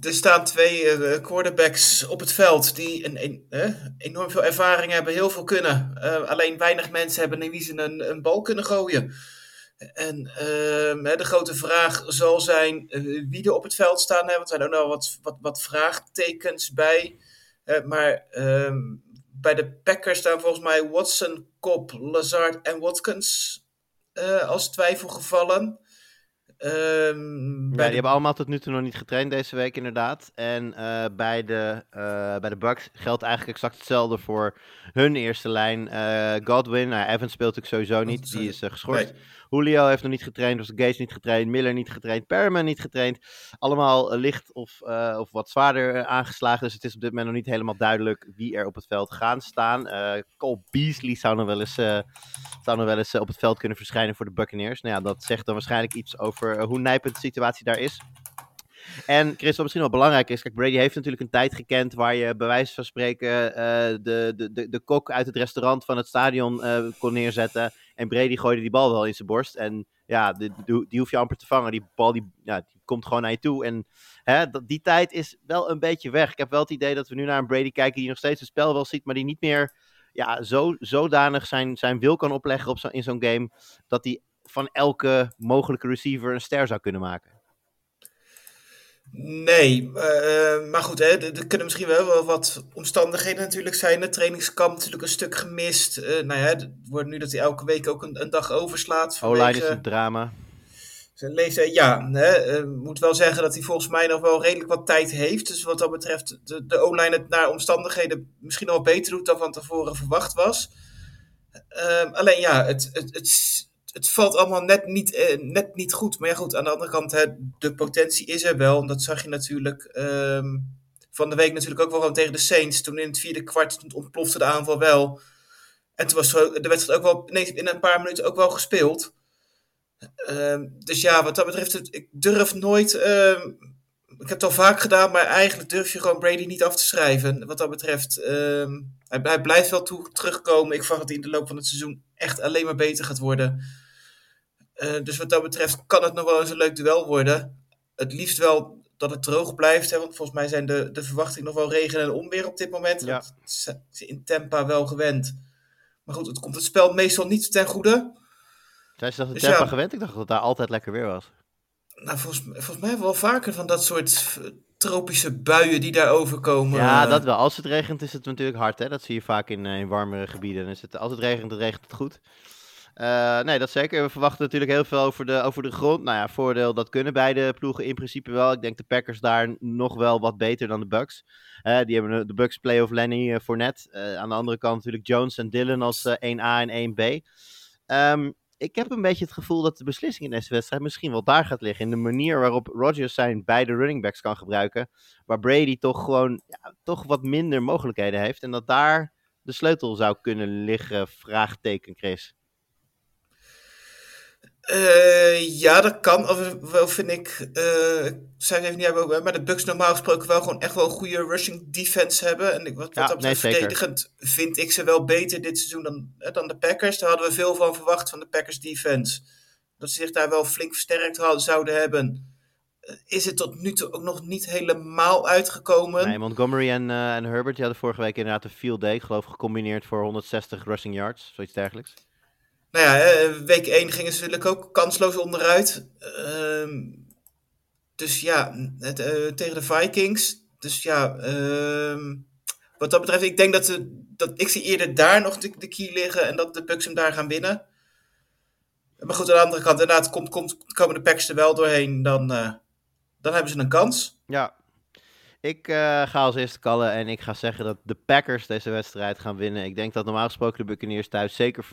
er staan twee eh, quarterbacks op het veld die een, een- enorm veel ervaring hebben, heel veel kunnen. Eh, alleen weinig mensen hebben in wie ze een, een bal kunnen gooien. En ehm, de grote vraag zal zijn eh, wie er op het veld staan. Hè, want er zijn ook nog wat, wat, wat vraagtekens bij. Maar ehm, bij de Packers staan volgens mij Watson, Cobb, Lazard en Watkins als twijfelgevallen. Ehm, Ja, die hebben allemaal tot nu toe nog niet getraind deze week, inderdaad. En eh, bij, de, eh, bij de Bucks geldt eigenlijk exact hetzelfde voor hun eerste lijn. Eh, Godwin, nou, Evans speelt natuurlijk sowieso niet, die is geschorst. Nee. Julio heeft nog niet getraind, of Gage niet getraind, Miller niet getraind, Perriman niet getraind. Allemaal eh, licht of, eh, of wat zwaarder eh, aangeslagen, dus het is op dit moment nog niet helemaal duidelijk wie er op het veld gaan staan. Eh, Cole Beasley zou nog wel eens, zou nog wel eens op het veld kunnen verschijnen voor de Buccaneers. Nou ja, dat zegt dan waarschijnlijk iets over hoe nijpend de situatie daar is. En Chris, wat misschien wel belangrijk is, kijk, Brady heeft natuurlijk een tijd gekend waar je bij wijze van spreken eh, de, de, de, de kok uit het restaurant van het stadion eh, kon neerzetten. En Brady gooide die bal wel in zijn borst. En ja, die, die, hoef je amper te vangen. Die bal die, ja, die komt gewoon naar je toe. En hè, die tijd is wel een beetje weg. Ik heb wel het idee dat we nu naar een Brady kijken die nog steeds het spel wel ziet, maar die niet meer ja, zo, zodanig zijn, zijn wil kan opleggen op zo, in zo'n game, dat hij van elke mogelijke receiver een ster zou kunnen maken. Nee, eh, maar goed, hè, er kunnen misschien wel, wel wat omstandigheden natuurlijk zijn. Het trainingskamp natuurlijk een stuk gemist. Eh, nou ja, het wordt nu dat hij elke week ook een, een dag overslaat. O-line is vanwege een drama. zijn leeftijd. Ja, hè, eh, moet wel zeggen dat hij volgens mij nog wel redelijk wat tijd heeft. Dus wat dat betreft de, de O-line het naar omstandigheden misschien nog wel beter doet dan van tevoren verwacht was. Ehm, alleen ja, het, het, het, het valt allemaal net niet, eh, net niet goed. Maar ja, goed, aan de andere kant, hè, de potentie is er wel. En dat zag je natuurlijk ehm, van de week natuurlijk ook wel gewoon tegen de Saints. Toen in het vierde kwart ontplofte de aanval wel. En toen was de wedstrijd ook wel in een paar minuten ook wel gespeeld. Ehm, dus ja, wat dat betreft, ik durf nooit. ehm, ik heb het al vaak gedaan, maar eigenlijk durf je gewoon Brady niet af te schrijven. Wat dat betreft, hij, hij blijft wel toe, terugkomen. Ik verwacht dat hij in de loop van het seizoen echt alleen maar beter gaat worden. Eh, dus wat dat betreft kan het nog wel eens een leuk duel worden. Het liefst wel dat het droog blijft, hè, want volgens mij zijn de, de verwachtingen nog wel regen en onweer op dit moment. Ja. Dat zijn ze in Tampa wel gewend. Maar goed, het komt het spel meestal niet ten goede. Zijn ze dat in Dus Tampa ja. gewend? Ik dacht dat het daar altijd lekker weer was. Nou, volgens, volgens mij hebben we wel vaker van dat soort eh, tropische buien die daar overkomen. Ja, Eh, dat wel. Als het regent is het natuurlijk hard, hè. Dat zie je vaak in, eh, in warmere gebieden. Is het, als het regent, dan regent het goed. Eh, nee, dat zeker. We verwachten natuurlijk heel veel over de, over de grond. Nou ja, voordeel, dat kunnen beide ploegen in principe wel. Ik denk de Packers daar nog wel wat beter dan de Bucks. Eh, die hebben de Bucks play-off Lenny voor net. aan de andere kant natuurlijk Jones en Dillon als eh, 1A en 1B. Ehm, ik heb een beetje het gevoel dat de beslissing in deze wedstrijd misschien wel daar gaat liggen. In de manier waarop Rodgers zijn beide running backs kan gebruiken. Waar Brady toch gewoon ja, toch wat minder mogelijkheden heeft. En dat daar de sleutel zou kunnen liggen, vraagteken Chris. Eh, ja, dat kan. Of, wel vind ik, eh, ik zou het even niet hebben, maar de Bucks normaal gesproken wel gewoon echt wel een goede rushing defense hebben. En ik, wat, dat betreft nee, verdedigend vind ik ze wel beter dit seizoen dan, eh, dan de Packers. Daar hadden we veel van verwacht van de Packers defense. Dat ze zich daar wel flink versterkt hadden, zouden hebben. Eh, Is het tot nu toe ook nog niet helemaal uitgekomen? Nee, Montgomery en, eh, en Herbert die hadden vorige week inderdaad een field day. Ik geloof gecombineerd voor 160 rushing yards. Zoiets dergelijks. Nou ja, eh, week 1 gingen ze natuurlijk ook kansloos onderuit. Ehm, dus ja, het, eh, tegen de Vikings. Dus ja, ehm, wat dat betreft, ik denk dat, ze, dat ik zie eerder daar nog de, de key liggen en dat de Bucks hem daar gaan winnen. Maar goed, aan de andere kant, inderdaad, komt, komt, komen de Packers er wel doorheen, dan, eh, dan hebben ze een kans. Ja. Ik ga als eerste kallen en ik ga zeggen dat de Packers deze wedstrijd gaan winnen. Ik denk dat normaal gesproken de Buccaneers thuis zeker,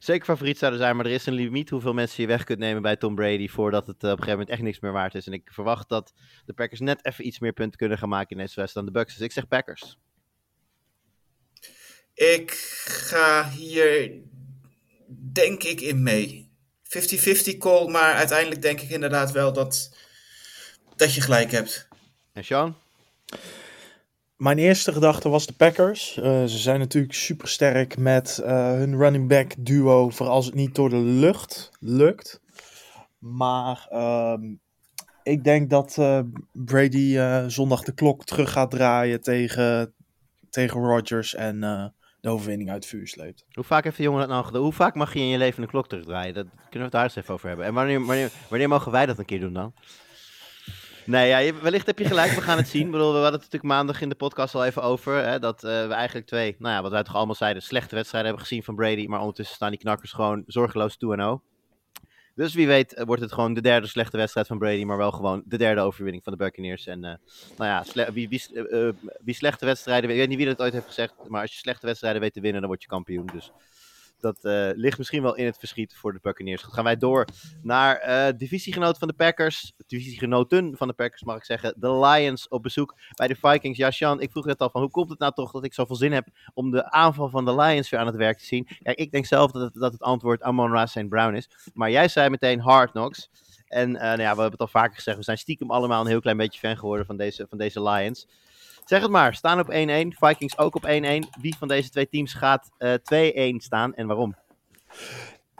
zeker favoriet zouden zijn. Maar er is een limiet hoeveel mensen je weg kunt nemen bij Tom Brady voordat het eh, op een gegeven moment echt niks meer waard is. En ik verwacht dat de Packers net even iets meer punten kunnen gaan maken in deze wedstrijd dan de Bucks. Dus ik zeg Packers. Ik ga hier, denk ik, in mee. 50-50 call, maar uiteindelijk denk ik inderdaad wel dat, dat je gelijk hebt. En Sean? Mijn eerste gedachte was de Packers. Eh, ze zijn natuurlijk super sterk met eh, hun running back duo, voor als het niet door de lucht lukt. Maar ehm, ik denk dat eh, Brady zondag de klok terug gaat draaien tegen, tegen Rodgers en de overwinning uit vuur sleept. Hoe vaak heeft de jongen dat nou gedaan? Hoe vaak mag je in je leven een klok terugdraaien? Dat kunnen we het daar eens even over hebben. En wanneer, wanneer, wanneer mogen wij dat een keer doen dan? Nee, ja, wellicht heb je gelijk. We gaan het zien. Ik bedoel, we hadden het natuurlijk maandag in de podcast al even over. Hè, dat eh, we eigenlijk twee, nou ja, wat wij toch allemaal zeiden, slechte wedstrijden hebben gezien van Brady. Maar ondertussen staan die knakkers gewoon zorgeloos 2-0. Dus wie weet eh, wordt het gewoon de derde slechte wedstrijd van Brady, maar wel gewoon de derde overwinning van de Buccaneers. En eh, nou ja, wie, wie, wie slechte wedstrijden, ik weet niet wie dat ooit heeft gezegd, maar als je slechte wedstrijden weet te winnen, dan word je kampioen. Dus dat eh, ligt misschien wel in het verschiet voor de Buccaneers. Goed, gaan wij door naar eh divisiegenoot van de Packers, divisiegenoten van de Packers mag ik zeggen, de Lions op bezoek bij de Vikings. Ja, Sean, ik vroeg net al van hoe komt het nou toch dat ik zoveel zin heb om de aanval van de Lions weer aan het werk te zien? Kijk, ik denk zelf dat het, dat het antwoord Amon-Ra St. Brown is. Maar jij zei meteen Hard Knocks. En eh, nou ja, we hebben het al vaker gezegd. We zijn stiekem allemaal een heel klein beetje fan geworden van deze, van deze Lions. Zeg het maar, staan op 1-1. Vikings ook op 1-1. Wie van deze twee teams gaat eh 2-1 staan en waarom?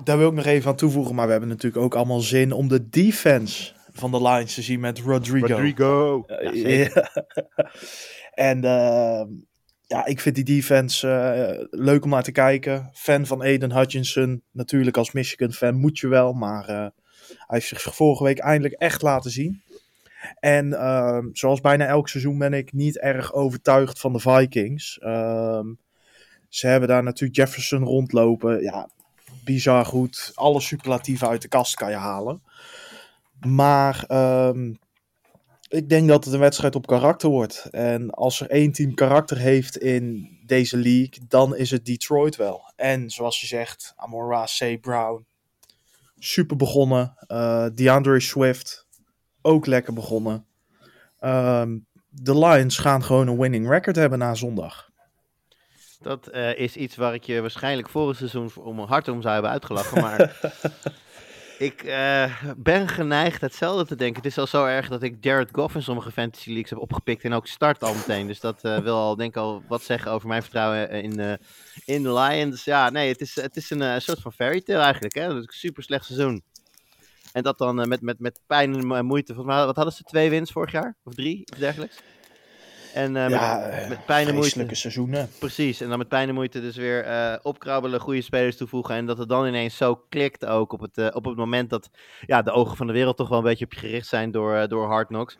Daar wil ik nog even aan toevoegen, maar we hebben natuurlijk ook allemaal zin om de defense van de Lions te zien met Rodrigo. Eh, zeker. ja. en eh, ja, ik vind die defense eh, leuk om naar te kijken. Fan van Aiden Hutchinson. Natuurlijk als Michigan fan moet je wel, maar eh, hij heeft zich vorige week eindelijk echt laten zien. En ehm, zoals bijna elk seizoen ben ik niet erg overtuigd van de Vikings. Ehm, ze hebben daar natuurlijk Jefferson rondlopen. Ja, bizar goed. Alle superlatieven uit de kast kan je halen. Maar ehm, ik denk dat het een wedstrijd op karakter wordt. En als er één team karakter heeft in deze league, dan is het Detroit wel. En zoals je zegt, Amon-Ra C. Brown, super begonnen. Eh DeAndre Swift, ook lekker begonnen. Ehm, de Lions gaan gewoon een winning record hebben na zondag. Dat eh, is iets waar ik je waarschijnlijk vorig seizoen om hard om zou hebben uitgelachen. Maar ik eh, ben geneigd hetzelfde te denken. Het is al zo erg dat ik Jared Goff in sommige fantasy leagues heb opgepikt en ook start al meteen. Dus dat eh, wil al denk ik al wat zeggen over mijn vertrouwen in, in de Lions. Ja, nee, het is, het is een soort van fairy tale eigenlijk. Hè? Dat is een super slecht seizoen. En dat dan eh, met, met, met pijn en mo- moeite. Volgens mij, wat hadden ze? Twee wins vorig jaar? Of drie? Iets dergelijks? En eh, ja, met, eh, met pijn en moeite. seizoenen. Precies, en dan met pijn en moeite dus weer eh, opkrabbelen, goede spelers toevoegen. En dat het dan ineens zo klikt ook op het, eh, op het moment dat ja, de ogen van de wereld toch wel een beetje op je gericht zijn door, eh, door Hard Knocks.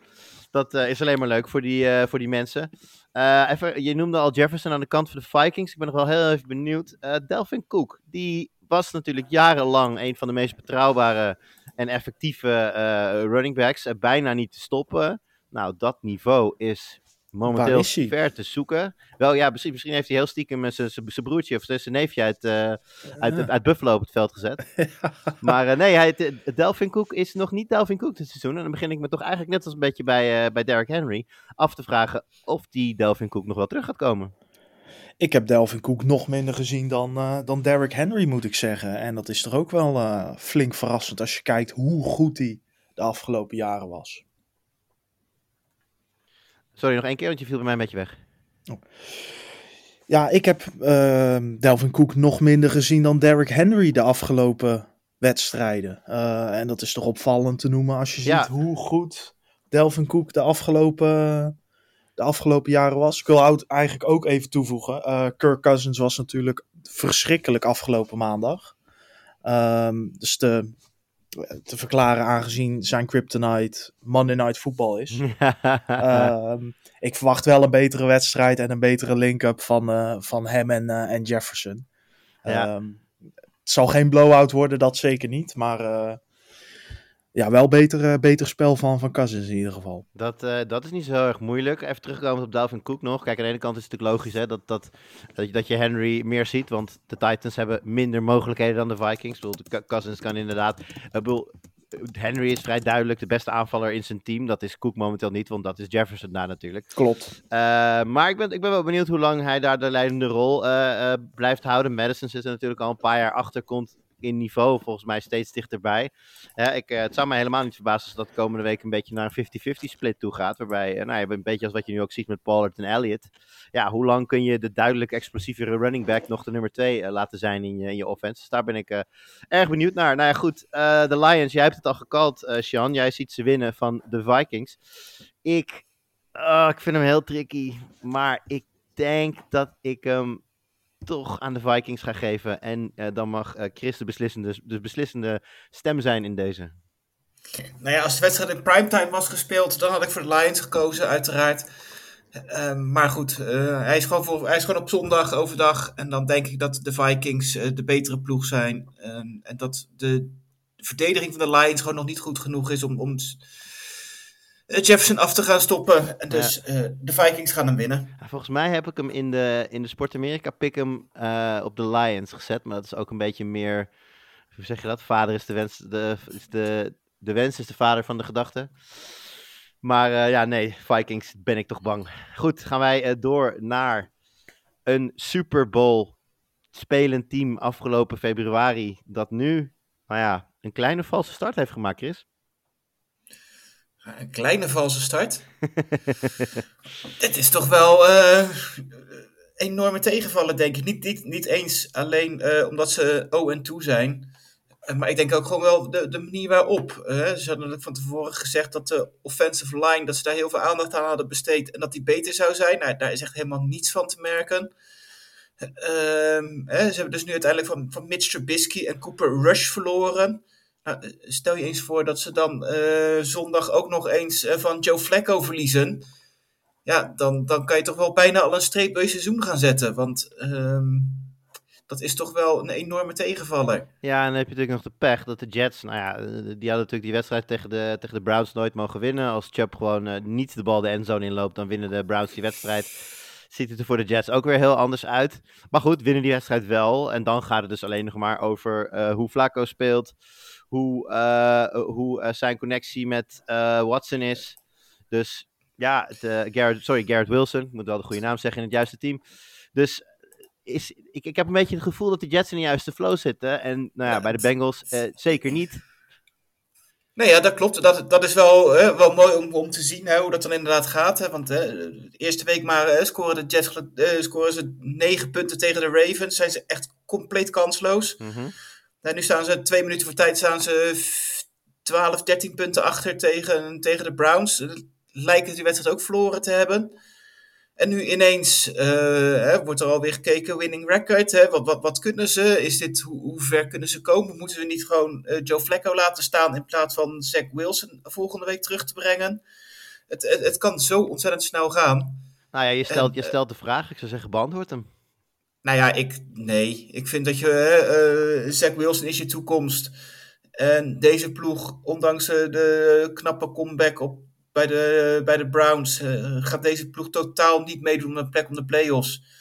Dat eh, is alleen maar leuk voor die, eh, voor die mensen. Eh, even, je noemde al Jefferson aan de kant van de Vikings. Ik ben nog wel heel even benieuwd. Eh, Delvin Cook, die was natuurlijk jarenlang een van de meest betrouwbare en effectieve eh, running backs. Bijna niet te stoppen. Nou, dat niveau is momenteel is ver te zoeken. Wel ja, misschien, misschien heeft hij heel stiekem met zijn broertje of zijn neefje uit, eh, uit, uit Buffalo op het veld gezet. Maar eh, nee, hij, de- Delvin Cook is nog niet Delvin Cook dit seizoen. En dan begin ik me toch eigenlijk net als een beetje bij, eh bij Derrick Henry af te vragen of die Delvin Cook nog wel terug gaat komen. Ik heb Delvin Cook nog minder gezien dan, eh, dan Derrick Henry, moet ik zeggen. En dat is toch ook wel eh, flink verrassend als je kijkt hoe goed hij de afgelopen jaren was. Sorry, nog één keer, want je viel bij mij een beetje weg. Ja, ik heb ehm, Delvin Cook nog minder gezien dan Derrick Henry de afgelopen wedstrijden. Eh, en dat is toch opvallend te noemen als je Ja. ziet hoe goed Delvin Cook de afgelopen, de afgelopen jaren was. Ik wil oud- eigenlijk ook even toevoegen. eh, Kirk Cousins was natuurlijk verschrikkelijk afgelopen maandag. Ehm, dus te, te verklaren aangezien zijn kryptonite Monday Night Football is. Ehm, ik verwacht wel een betere wedstrijd en een betere link-up van, eh, van hem en, eh, en Jefferson. Ja. Ehm, het zal geen blowout worden, dat zeker niet. Maar ja, wel beter, eh, beter spel van, van Cousins in ieder geval. Dat, eh, dat is niet zo heel erg moeilijk. Even terugkomen op Dalvin Cook nog. Kijk, aan de ene kant is het natuurlijk logisch hè, dat, dat, dat, je, dat je Henry meer ziet. Want de Titans hebben minder mogelijkheden dan de Vikings. Ik bedoel, de Cou- Cousins kan inderdaad... Ik bedoel, Henry is vrij duidelijk de beste aanvaller in zijn team. Dat is Cook momenteel niet, want dat is Jefferson daar natuurlijk. Klopt. Eh, maar ik ben, ik ben wel benieuwd hoe lang hij daar de leidende rol eh, eh, blijft houden. Madison zit er natuurlijk al een paar jaar achter, komt in niveau volgens mij steeds dichterbij. Ik, eh, het zou mij helemaal niet verbazen als dat komende week een beetje naar een 50-50 split toe gaat. Waarbij, eh, nou een beetje als wat je nu ook ziet met Pollard en Elliott. Ja, hoe lang kun je de duidelijk explosievere running back nog de nummer 2 laten zijn in je, in je offense? Dus daar ben ik eh, erg benieuwd naar. Nou ja, goed. eh, de Lions, jij hebt het al gekald, eh Sean. Jij ziet ze winnen van de Vikings. Ik ik vind hem heel tricky. Maar ik denk dat ik hem toch aan de Vikings ga geven. En eh, dan mag eh, Chris de beslissende, de beslissende stem zijn in deze. Nou ja, als de wedstrijd in primetime was gespeeld, dan had ik voor de Lions gekozen, uiteraard. Ehm, maar goed, eh, hij, is gewoon voor, hij is gewoon op zondag overdag. En dan denk ik dat de Vikings eh, de betere ploeg zijn. Ehm, en dat de de verdediging van de Lions gewoon nog niet goed genoeg is om, om eh, Jefferson af te gaan stoppen. En dus eh, de Vikings gaan hem winnen. Volgens mij heb ik hem in de, in de Sport Amerika pick hem eh, op de Lions gezet. Maar dat is ook een beetje meer. Hoe zeg je dat? Vader is de wens. De, is de, de wens is de vader van de gedachte. Maar eh, ja, nee, Vikings ben ik toch bang. Goed, gaan wij door naar een Super Bowl spelend team afgelopen februari. Dat nu, nou ja, een kleine valse start heeft gemaakt, Chris. Een kleine valse start. Dit is toch wel eh enorme tegenvallen, denk ik. Niet, niet, niet eens alleen eh, omdat ze 0-2 zijn. Eh, maar ik denk ook gewoon wel de, de manier waarop. ze hadden van tevoren gezegd dat de offensive line, dat ze daar heel veel aandacht aan hadden besteed en dat die beter zou zijn. Nou, daar is echt helemaal niets van te merken. Ehm, ze hebben dus nu uiteindelijk van, van Mitch Trubisky en Cooper Rush verloren. Nou, eh, stel je eens voor dat ze dan eh, zondag ook nog eens eh, van Joe Flacco verliezen. Ja, dan, dan kan je toch wel bijna al een streep bij seizoen gaan zetten. Want ehm, dat is toch wel een enorme tegenvaller. Ja, en dan heb je natuurlijk nog de pech dat de Jets, nou ja, die hadden natuurlijk die wedstrijd tegen de, tegen de Browns nooit mogen winnen. Als Chubb gewoon niet de bal de endzone inloopt, dan winnen de Browns die wedstrijd. Ziet het er voor de Jets ook weer heel anders uit. Maar goed, winnen die wedstrijd wel. En dan gaat het dus alleen nog maar over hoe Flacco speelt. Hoe, eh, hoe eh, zijn connectie met eh, Watson is. Dus ja, het, eh, Garrett, sorry, Garrett Wilson. Ik moet wel de goede naam zeggen in het juiste team. Dus is, ik, ik heb een beetje het gevoel dat de Jets in de juiste flow zitten. En nou ja, Ja, bij de Bengals eh, zeker niet. Nee, ja, dat klopt. Dat, dat is wel, hè, wel mooi om, om te zien hè, hoe dat dan inderdaad gaat. Hè. Want hè, de eerste week maar hè, scoren de Jets eh, scoren ze negen punten tegen de Ravens. Zijn ze echt compleet kansloos. Mhm. Nou, nu staan ze twee minuten voor tijd staan ze f- 12, 13 punten achter tegen, tegen de Browns. Lijken die wedstrijd ook verloren te hebben. En nu ineens eh, hè, wordt er alweer gekeken, winning record. Hè? Wat, wat, wat kunnen ze? Is dit, hoe, hoe ver kunnen ze komen? Moeten we niet gewoon eh, Joe Flacco laten staan in plaats van Zach Wilson volgende week terug te brengen? Het, het, het kan zo ontzettend snel gaan. Nou ja, je stelt, En, je stelt de vraag. Ik zou zeggen, beantwoord hem. Nou ja, ik, nee. Ik vind dat je, eh Zach Wilson is je toekomst. En deze ploeg, ondanks eh, de knappe comeback op, bij, de, bij de Browns, eh, gaat deze ploeg totaal niet meedoen een plek om de playoffs.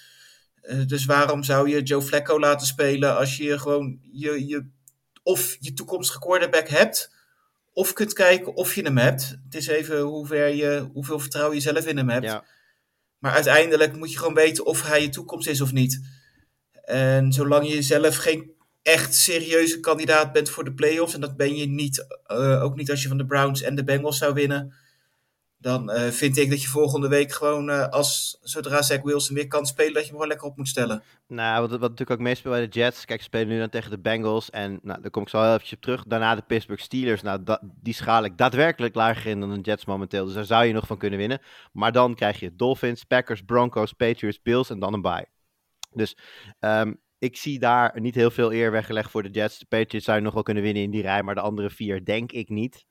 Dus waarom zou je Joe Flacco laten spelen als je gewoon je, je, of je toekomstige quarterback hebt, of kunt kijken of je hem hebt. Het is even hoe ver je, hoeveel vertrouwen je zelf in hem hebt. Ja. Maar uiteindelijk moet je gewoon weten of hij je toekomst is of niet. En zolang je zelf geen echt serieuze kandidaat bent voor de playoffs, en dat ben je niet, eh, ook niet als je van de Browns en de Bengals zou winnen, dan eh, vind ik dat je volgende week gewoon, eh, als zodra Zach Wilson weer kan spelen, dat je hem gewoon lekker op moet stellen. Nou, wat, wat natuurlijk ook meespeelt bij de Jets. Kijk, ze spelen nu dan tegen de Bengals. En nou, daar kom ik zo heel eventjes op terug. Daarna de Pittsburgh Steelers. Nou, die schaal ik daadwerkelijk lager in dan de Jets momenteel. Dus daar zou je nog van kunnen winnen. Maar dan krijg je Dolphins, Packers, Broncos, Patriots, Bills en dan een bye. Dus ehm, ik zie daar niet heel veel eer weggelegd voor de Jets. De Patriots zou je nog wel kunnen winnen in die rij. Maar de andere vier denk ik niet.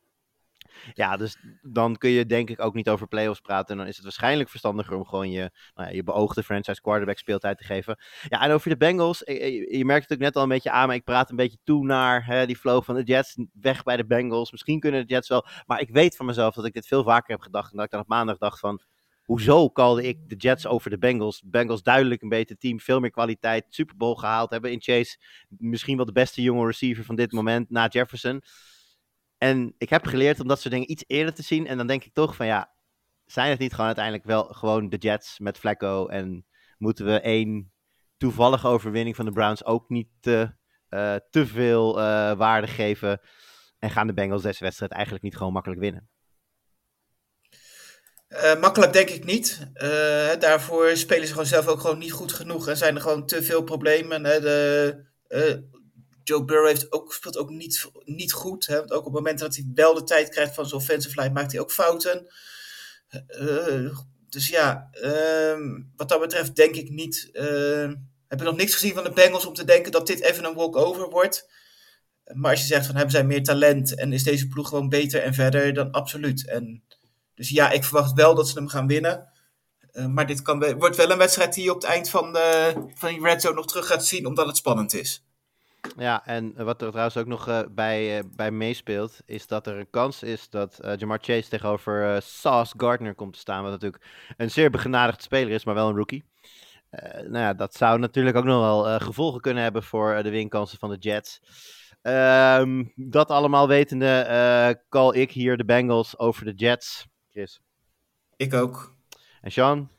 Ja, dus dan kun je denk ik ook niet over playoffs praten. En dan is het waarschijnlijk verstandiger om gewoon je, nou ja, je beoogde franchise quarterback speeltijd te geven. Ja, en over de Bengals, eh, eh, je, merkt het ook net al een beetje aan, maar ik praat een beetje toe naar hè, die flow van de Jets, weg bij de Bengals. Misschien kunnen de Jets wel, maar ik weet van mezelf dat ik dit veel vaker heb gedacht en dat ik dan op maandag dacht van, hoezo kalde ik de Jets over de Bengals? Bengals duidelijk een beter team, veel meer kwaliteit, Super Bowl gehaald hebben in Chase. Misschien wel de beste jonge receiver van dit moment, na Jefferson. En ik heb geleerd om dat soort dingen iets eerder te zien en dan denk ik toch van ja, zijn het niet gewoon uiteindelijk wel gewoon de Jets met Flacco en moeten we één toevallige overwinning van de Browns ook niet te, eh, veel eh, waarde geven. En gaan de Bengals deze wedstrijd eigenlijk niet gewoon makkelijk winnen? Eh, makkelijk denk ik niet. Daarvoor spelen ze gewoon zelf ook gewoon niet goed genoeg en zijn er gewoon te veel problemen. Hè. De, Joe Burrow heeft ook, speelt ook niet, niet goed. Hè. Want ook op het moment dat hij wel de tijd krijgt van zijn offensive line, maakt hij ook fouten. Eh, dus ja, ehm, wat dat betreft denk ik niet. ehm, heb ik nog niks gezien van de Bengals om te denken dat dit even een walkover wordt. Maar als je zegt van hebben zij meer talent en is deze ploeg gewoon beter en verder, dan absoluut. En dus ja, ik verwacht wel dat ze hem gaan winnen. Uh, maar dit kan, wordt wel een wedstrijd die je op het eind van, de, van die Red Zone nog terug gaat zien, omdat het spannend is. Ja, en wat er trouwens ook nog uh, bij, uh, bij meespeelt, is dat er een kans is dat uh, Jamar Chase tegenover Sauce Gardner komt te staan. Wat natuurlijk een zeer begenadigd speler is, maar wel een rookie. nou ja, dat zou natuurlijk ook nog wel gevolgen kunnen hebben voor de winkansen van de Jets. Um, dat allemaal wetende, call ik hier de Bengals over de Jets. Chris. Ik ook. En Sean?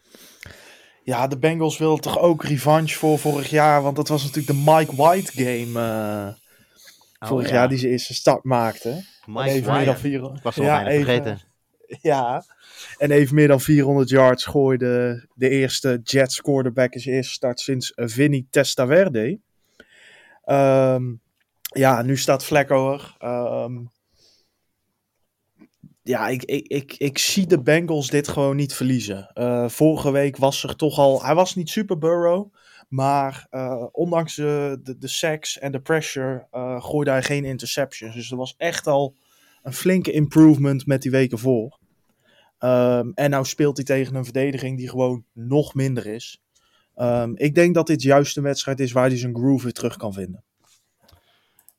Ja, de Bengals wilden toch ook revanche voor vorig jaar. Want dat was natuurlijk de Mike White game uh, oh, vorig ja. jaar die ze eerste start maakten. Mike even meer dan 400. Ik was al ja, even, vergeten. Ja, en even meer dan 400 yards gooide de eerste Jets quarterback in zijn eerste start sinds Vinny Testaverde. Um, ja, nu staat Flacco er. Um, ja, ik, ik, ik, ik zie de Bengals dit gewoon niet verliezen. Uh, vorige week was er toch al. Hij was niet super Burrow. Maar uh, ondanks de, de, en de pressure uh, gooide hij geen interceptions. Dus er was echt al een flinke improvement met die weken voor. Um, en nou speelt hij tegen een verdediging die gewoon nog minder is. Um, ik denk dat dit juist een wedstrijd is waar hij zijn groove weer terug kan vinden.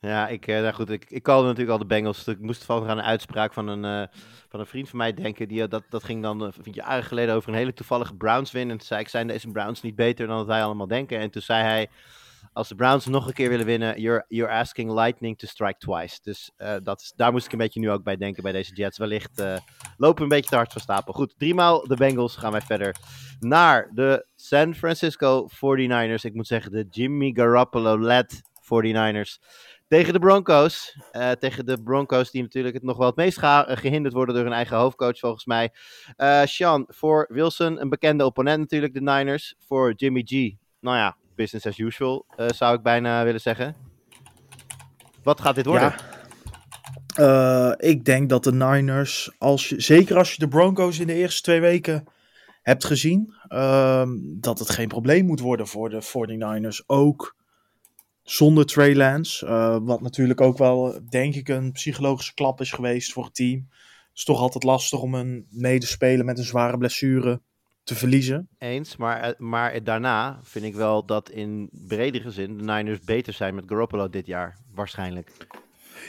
Ja, ik, uh, nou goed, ik, ik kalde natuurlijk al de Bengals. Ik moest van aan een uitspraak van een, uh, van een vriend van mij denken. Die, dat, dat ging dan uh, jaren geleden over een hele toevallige Browns win. En toen zei ik, zijn deze Browns niet beter dan dat wij allemaal denken? En toen zei hij, als de Browns nog een keer willen winnen, you're, you're asking lightning to strike twice. Dus dat daar moest ik een beetje nu ook bij denken bij deze Jets. Wellicht lopen een beetje te hard van stapel. Goed, driemaal de Bengals gaan wij verder naar de San Francisco 49ers. Ik moet zeggen, de Jimmy Garoppolo-led 49ers. Tegen de Broncos. Uh, tegen de Broncos die natuurlijk het nog wel het meest gehinderd worden door hun eigen hoofdcoach volgens mij. Uh, Sean, voor Wilson een bekende opponent natuurlijk, de Niners. Voor Jimmy G, nou ja, business as usual zou ik bijna willen zeggen. Wat gaat dit worden? Ik denk dat de Niners, als zeker als je de Broncos in de eerste twee weken hebt gezien, ehm, dat het geen probleem moet worden voor de 49ers. Ook zonder Trey Lance. Uh, wat natuurlijk ook wel, denk ik, een psychologische klap is geweest voor het team. Het is toch altijd lastig om een medespeler met een zware blessure te verliezen. Eens, maar, eh, maar daarna vind ik wel dat in bredere zin de Niners beter zijn met Garoppolo dit jaar, waarschijnlijk.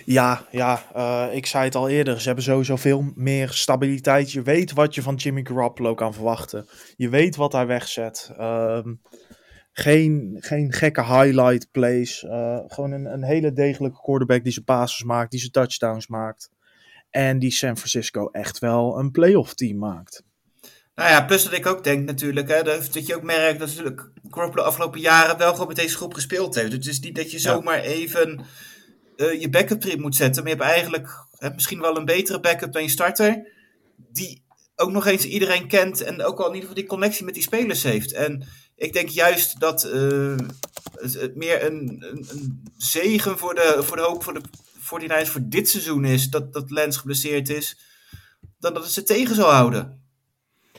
Ja, ja uh, ik zei het al eerder. Ze hebben sowieso veel meer stabiliteit. Je weet wat je van Jimmy Garoppolo kan verwachten. Je weet wat hij wegzet. Uh, geen, geen gekke highlight plays. Uh, gewoon een, een hele degelijke quarterback die zijn passes maakt, die zijn touchdowns maakt. En die San Francisco echt wel een playoff team maakt. Nou ja, plus dat ik ook denk natuurlijk, hè, dat je ook merkt dat natuurlijk Garoppolo de afgelopen jaren wel gewoon met deze groep gespeeld heeft. Het is niet dat je zomaar even uh, je backup trip moet zetten, maar je hebt eigenlijk hè, misschien wel een betere backup dan je starter. Die ook nog eens iedereen kent en ook al in ieder geval die connectie met die spelers heeft. En ik denk juist dat uh, het, meer een, een, een, zegen voor de, voor de hoop voor de 49ers voor dit seizoen is dat, dat Lens geblesseerd is, dan dat het ze tegen zou houden.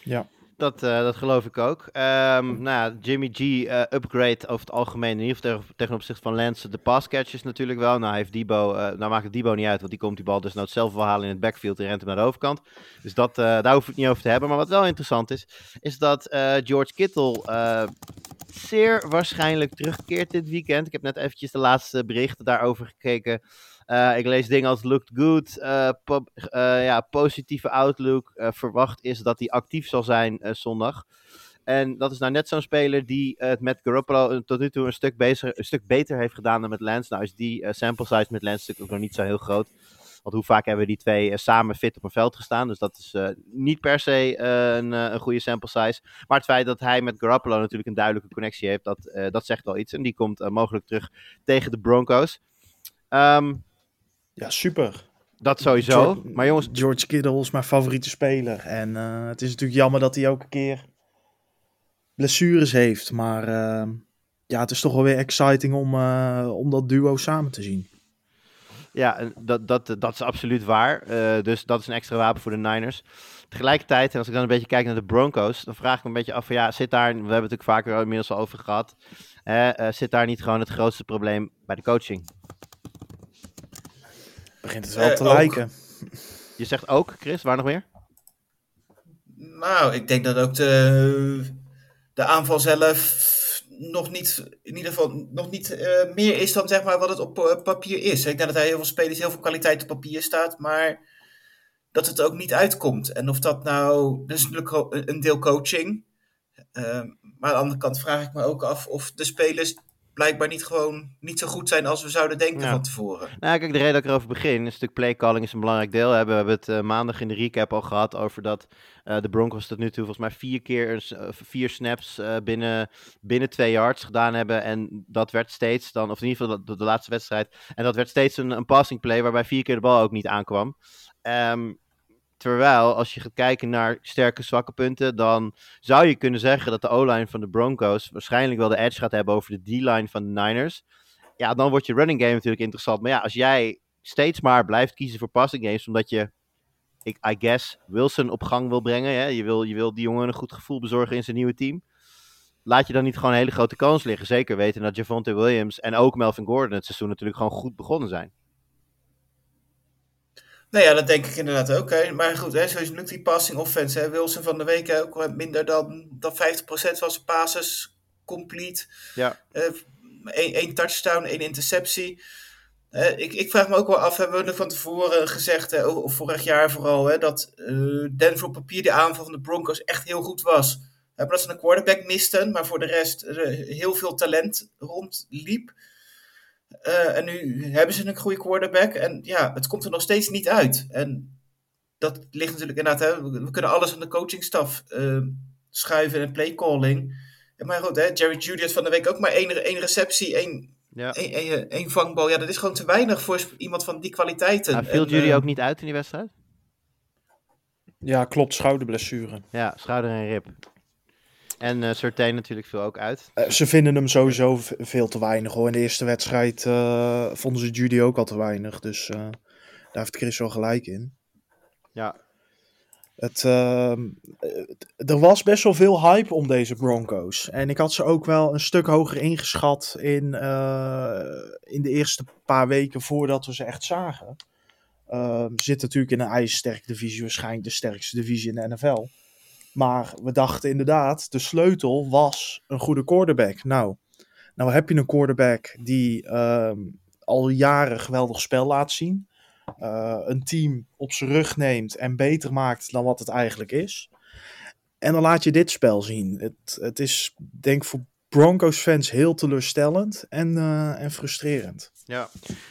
Ja. Dat, uh, dat geloof ik ook. Um, nou ja, Jimmy G uh, upgrade over het algemeen. In ieder geval tegen, opzichte van Lance. De passcatches natuurlijk wel. Nou heeft Debo, uh, nou maakt het Debo niet uit. Want die komt die bal dus nou zelf wel halen in het backfield. En rent hem naar de overkant. Dus dat, daar hoef ik het niet over te hebben. Maar wat wel interessant is. Is dat George Kittle zeer waarschijnlijk terugkeert dit weekend. Ik heb net eventjes de laatste berichten daarover gekeken. Uh, ik lees dingen als looked good, po uh, ja, positieve outlook. verwacht is dat hij actief zal zijn zondag. En dat is nou net zo'n speler die het met Garoppolo tot nu toe een stuk, beter, een stuk beter heeft gedaan dan met Lance. Nou is die sample size met Lance natuurlijk ook nog niet zo heel groot. Want hoe vaak hebben die twee samen fit op een veld gestaan. Dus dat is niet per se een, een goede sample size. Maar het feit dat hij met Garoppolo natuurlijk een duidelijke connectie heeft, dat, dat zegt wel iets. En die komt mogelijk terug tegen de Broncos. Um, ja, super. Dat sowieso. George, maar jongens... George Kittle is mijn favoriete speler. En uh, het is natuurlijk jammer dat hij elke keer blessures heeft. Maar uh, ja, het is toch wel weer exciting om, uh, om dat duo samen te zien. Ja, dat, dat, dat is absoluut waar. dus dat is een extra wapen voor de Niners. Tegelijkertijd, en als ik dan een beetje kijk naar de Broncos, dan vraag ik me een beetje af van ja, zit daar, we hebben het natuurlijk vaker inmiddels al over gehad, zit daar niet gewoon het grootste probleem bij de coaching? Begint het wel uh, te ook. lijken. Je zegt ook, Chris, waar nog meer? Nou, ik denk dat ook de, de aanval zelf nog niet, in ieder geval, nog niet eh, meer is dan zeg maar wat het op eh, papier is. Ik denk dat hij heel veel spelers, heel veel kwaliteit op papier staat, maar dat het ook niet uitkomt. En of dat nou, dat is natuurlijk een deel coaching. Ehm, maar aan de andere kant vraag ik me ook af of de spelers blijkbaar niet gewoon niet zo goed zijn als we zouden denken Ja. van tevoren. Nou, kijk, de reden dat ik erover begin, een stuk playcalling is een belangrijk deel. We hebben het eh, maandag in de recap al gehad over dat eh, de Broncos tot nu toe volgens mij vier keer eh, vier snaps binnen, binnen twee yards gedaan hebben. En dat werd steeds dan, of in ieder geval de, de laatste wedstrijd, en dat werd steeds een, een passing play waarbij vier keer de bal ook niet aankwam. Ehm, terwijl, als je gaat kijken naar sterke, zwakke punten, dan zou je kunnen zeggen dat de O-line van de Broncos waarschijnlijk wel de edge gaat hebben over de D-line van de Niners ja, dan wordt je running game natuurlijk interessant. Maar ja, als jij steeds maar blijft kiezen voor passing games, omdat je, ik, I guess, Wilson op gang wil brengen. Hè? Je, wil, je wil die jongen een goed gevoel bezorgen in zijn nieuwe team. Laat je dan niet gewoon een hele grote kans liggen. Zeker weten dat Javonte Williams en ook Melvin Gordon het seizoen natuurlijk gewoon goed begonnen zijn. Nou ja, dat denk ik inderdaad ook. Hè. Maar goed, hè, sowieso lukt die passing offense. Hè. Wilson van de week hè, ook minder dan, dan 50% van zijn passes complete. Ja. Eén één touchdown, één interceptie. Eh, ik, ik vraag me ook wel af, hebben we er van tevoren gezegd, hè, of vorig jaar vooral, hè, dat eh, Denver op papier de aanval van de Broncos echt heel goed was. Eh, maar dat ze een quarterback misten, maar voor de rest eh, heel veel talent rondliep. Eh, en nu hebben ze een goede quarterback. En ja, het komt er nog steeds niet uit. En dat ligt natuurlijk inderdaad. Hè, we, kunnen alles aan de coachingstaf eh, schuiven en playcalling. Ja, maar goed, hè, Jerry Judy had van de week ook maar één, één receptie, één, Ja. één, één, één vangbal. Ja, dat is gewoon te weinig voor iemand van die kwaliteiten. Nou, viel En, jullie eh, ook niet uit in die wedstrijd? Ja, klopt. Schouderblessure. Ja, schouder en rib. En Surtain natuurlijk viel ook uit. Eh, ze vinden hem sowieso veel te weinig hoor. In de eerste wedstrijd eh, vonden ze Judy ook al te weinig. Dus daar heeft Chris wel gelijk in. Ja. Het, ehm, eh, er was best wel veel hype om deze Broncos. En ik had ze ook wel een stuk hoger ingeschat in, in de eerste paar weken voordat we ze echt zagen. Ehm zit natuurlijk in een ijzersterke divisie, waarschijnlijk de sterkste divisie in de NFL. Maar we dachten inderdaad, de sleutel was een goede quarterback. Nou, nou heb je een quarterback die ehm, al jaren geweldig spel laat zien. eh, een team op zijn rug neemt en beter maakt dan wat het eigenlijk is. En dan laat je dit spel zien. Het, het is, denk ik, voor Broncos fans heel teleurstellend en, eh, en frustrerend. Ja.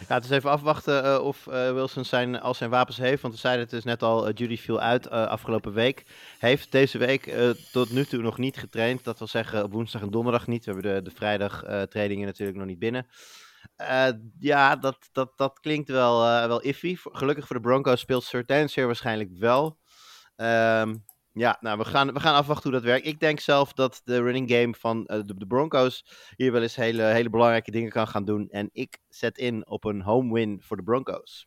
ja, het is even afwachten eh, of eh, Wilson zijn, al zijn wapens heeft. Want we zeiden het dus net al, eh, Judy viel uit afgelopen week. Heeft deze week tot nu toe nog niet getraind. Dat wil zeggen op woensdag en donderdag niet. We hebben de, de vrijdag trainingen natuurlijk nog niet binnen. Ja, dat, dat, dat klinkt wel, wel iffy. Gelukkig voor de Broncos speelt Sertan zeer waarschijnlijk wel. Ehm, ja, nou, we gaan, we gaan afwachten hoe dat werkt. Ik denk zelf dat de running game van eh, de, de Broncos hier wel eens hele, hele belangrijke dingen kan gaan doen. En ik zet in op een home win voor de Broncos.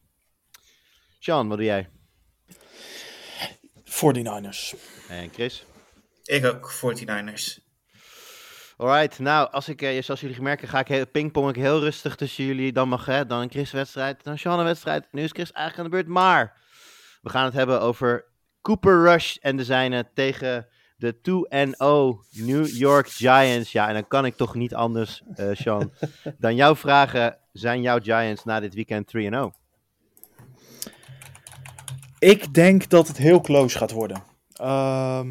Sean, wat doe jij? 49ers. En Chris? Ik ook, 49ers. Alright, nou, als ik, eh, zoals jullie gemerkt hebben, ga ik heel, pingpong ik heel rustig tussen jullie. Dan mag hè, dan een Chris-wedstrijd, dan een Sean-wedstrijd. Nu is Chris eigenlijk aan de beurt, maar we gaan het hebben over Cooper Rush en de zijne tegen de 2-0 New York Giants. Ja, en dan kan ik toch niet anders, eh Sean, dan jou vragen, zijn jouw Giants na dit weekend 3-0? Ik denk dat het heel close gaat worden. Ehm,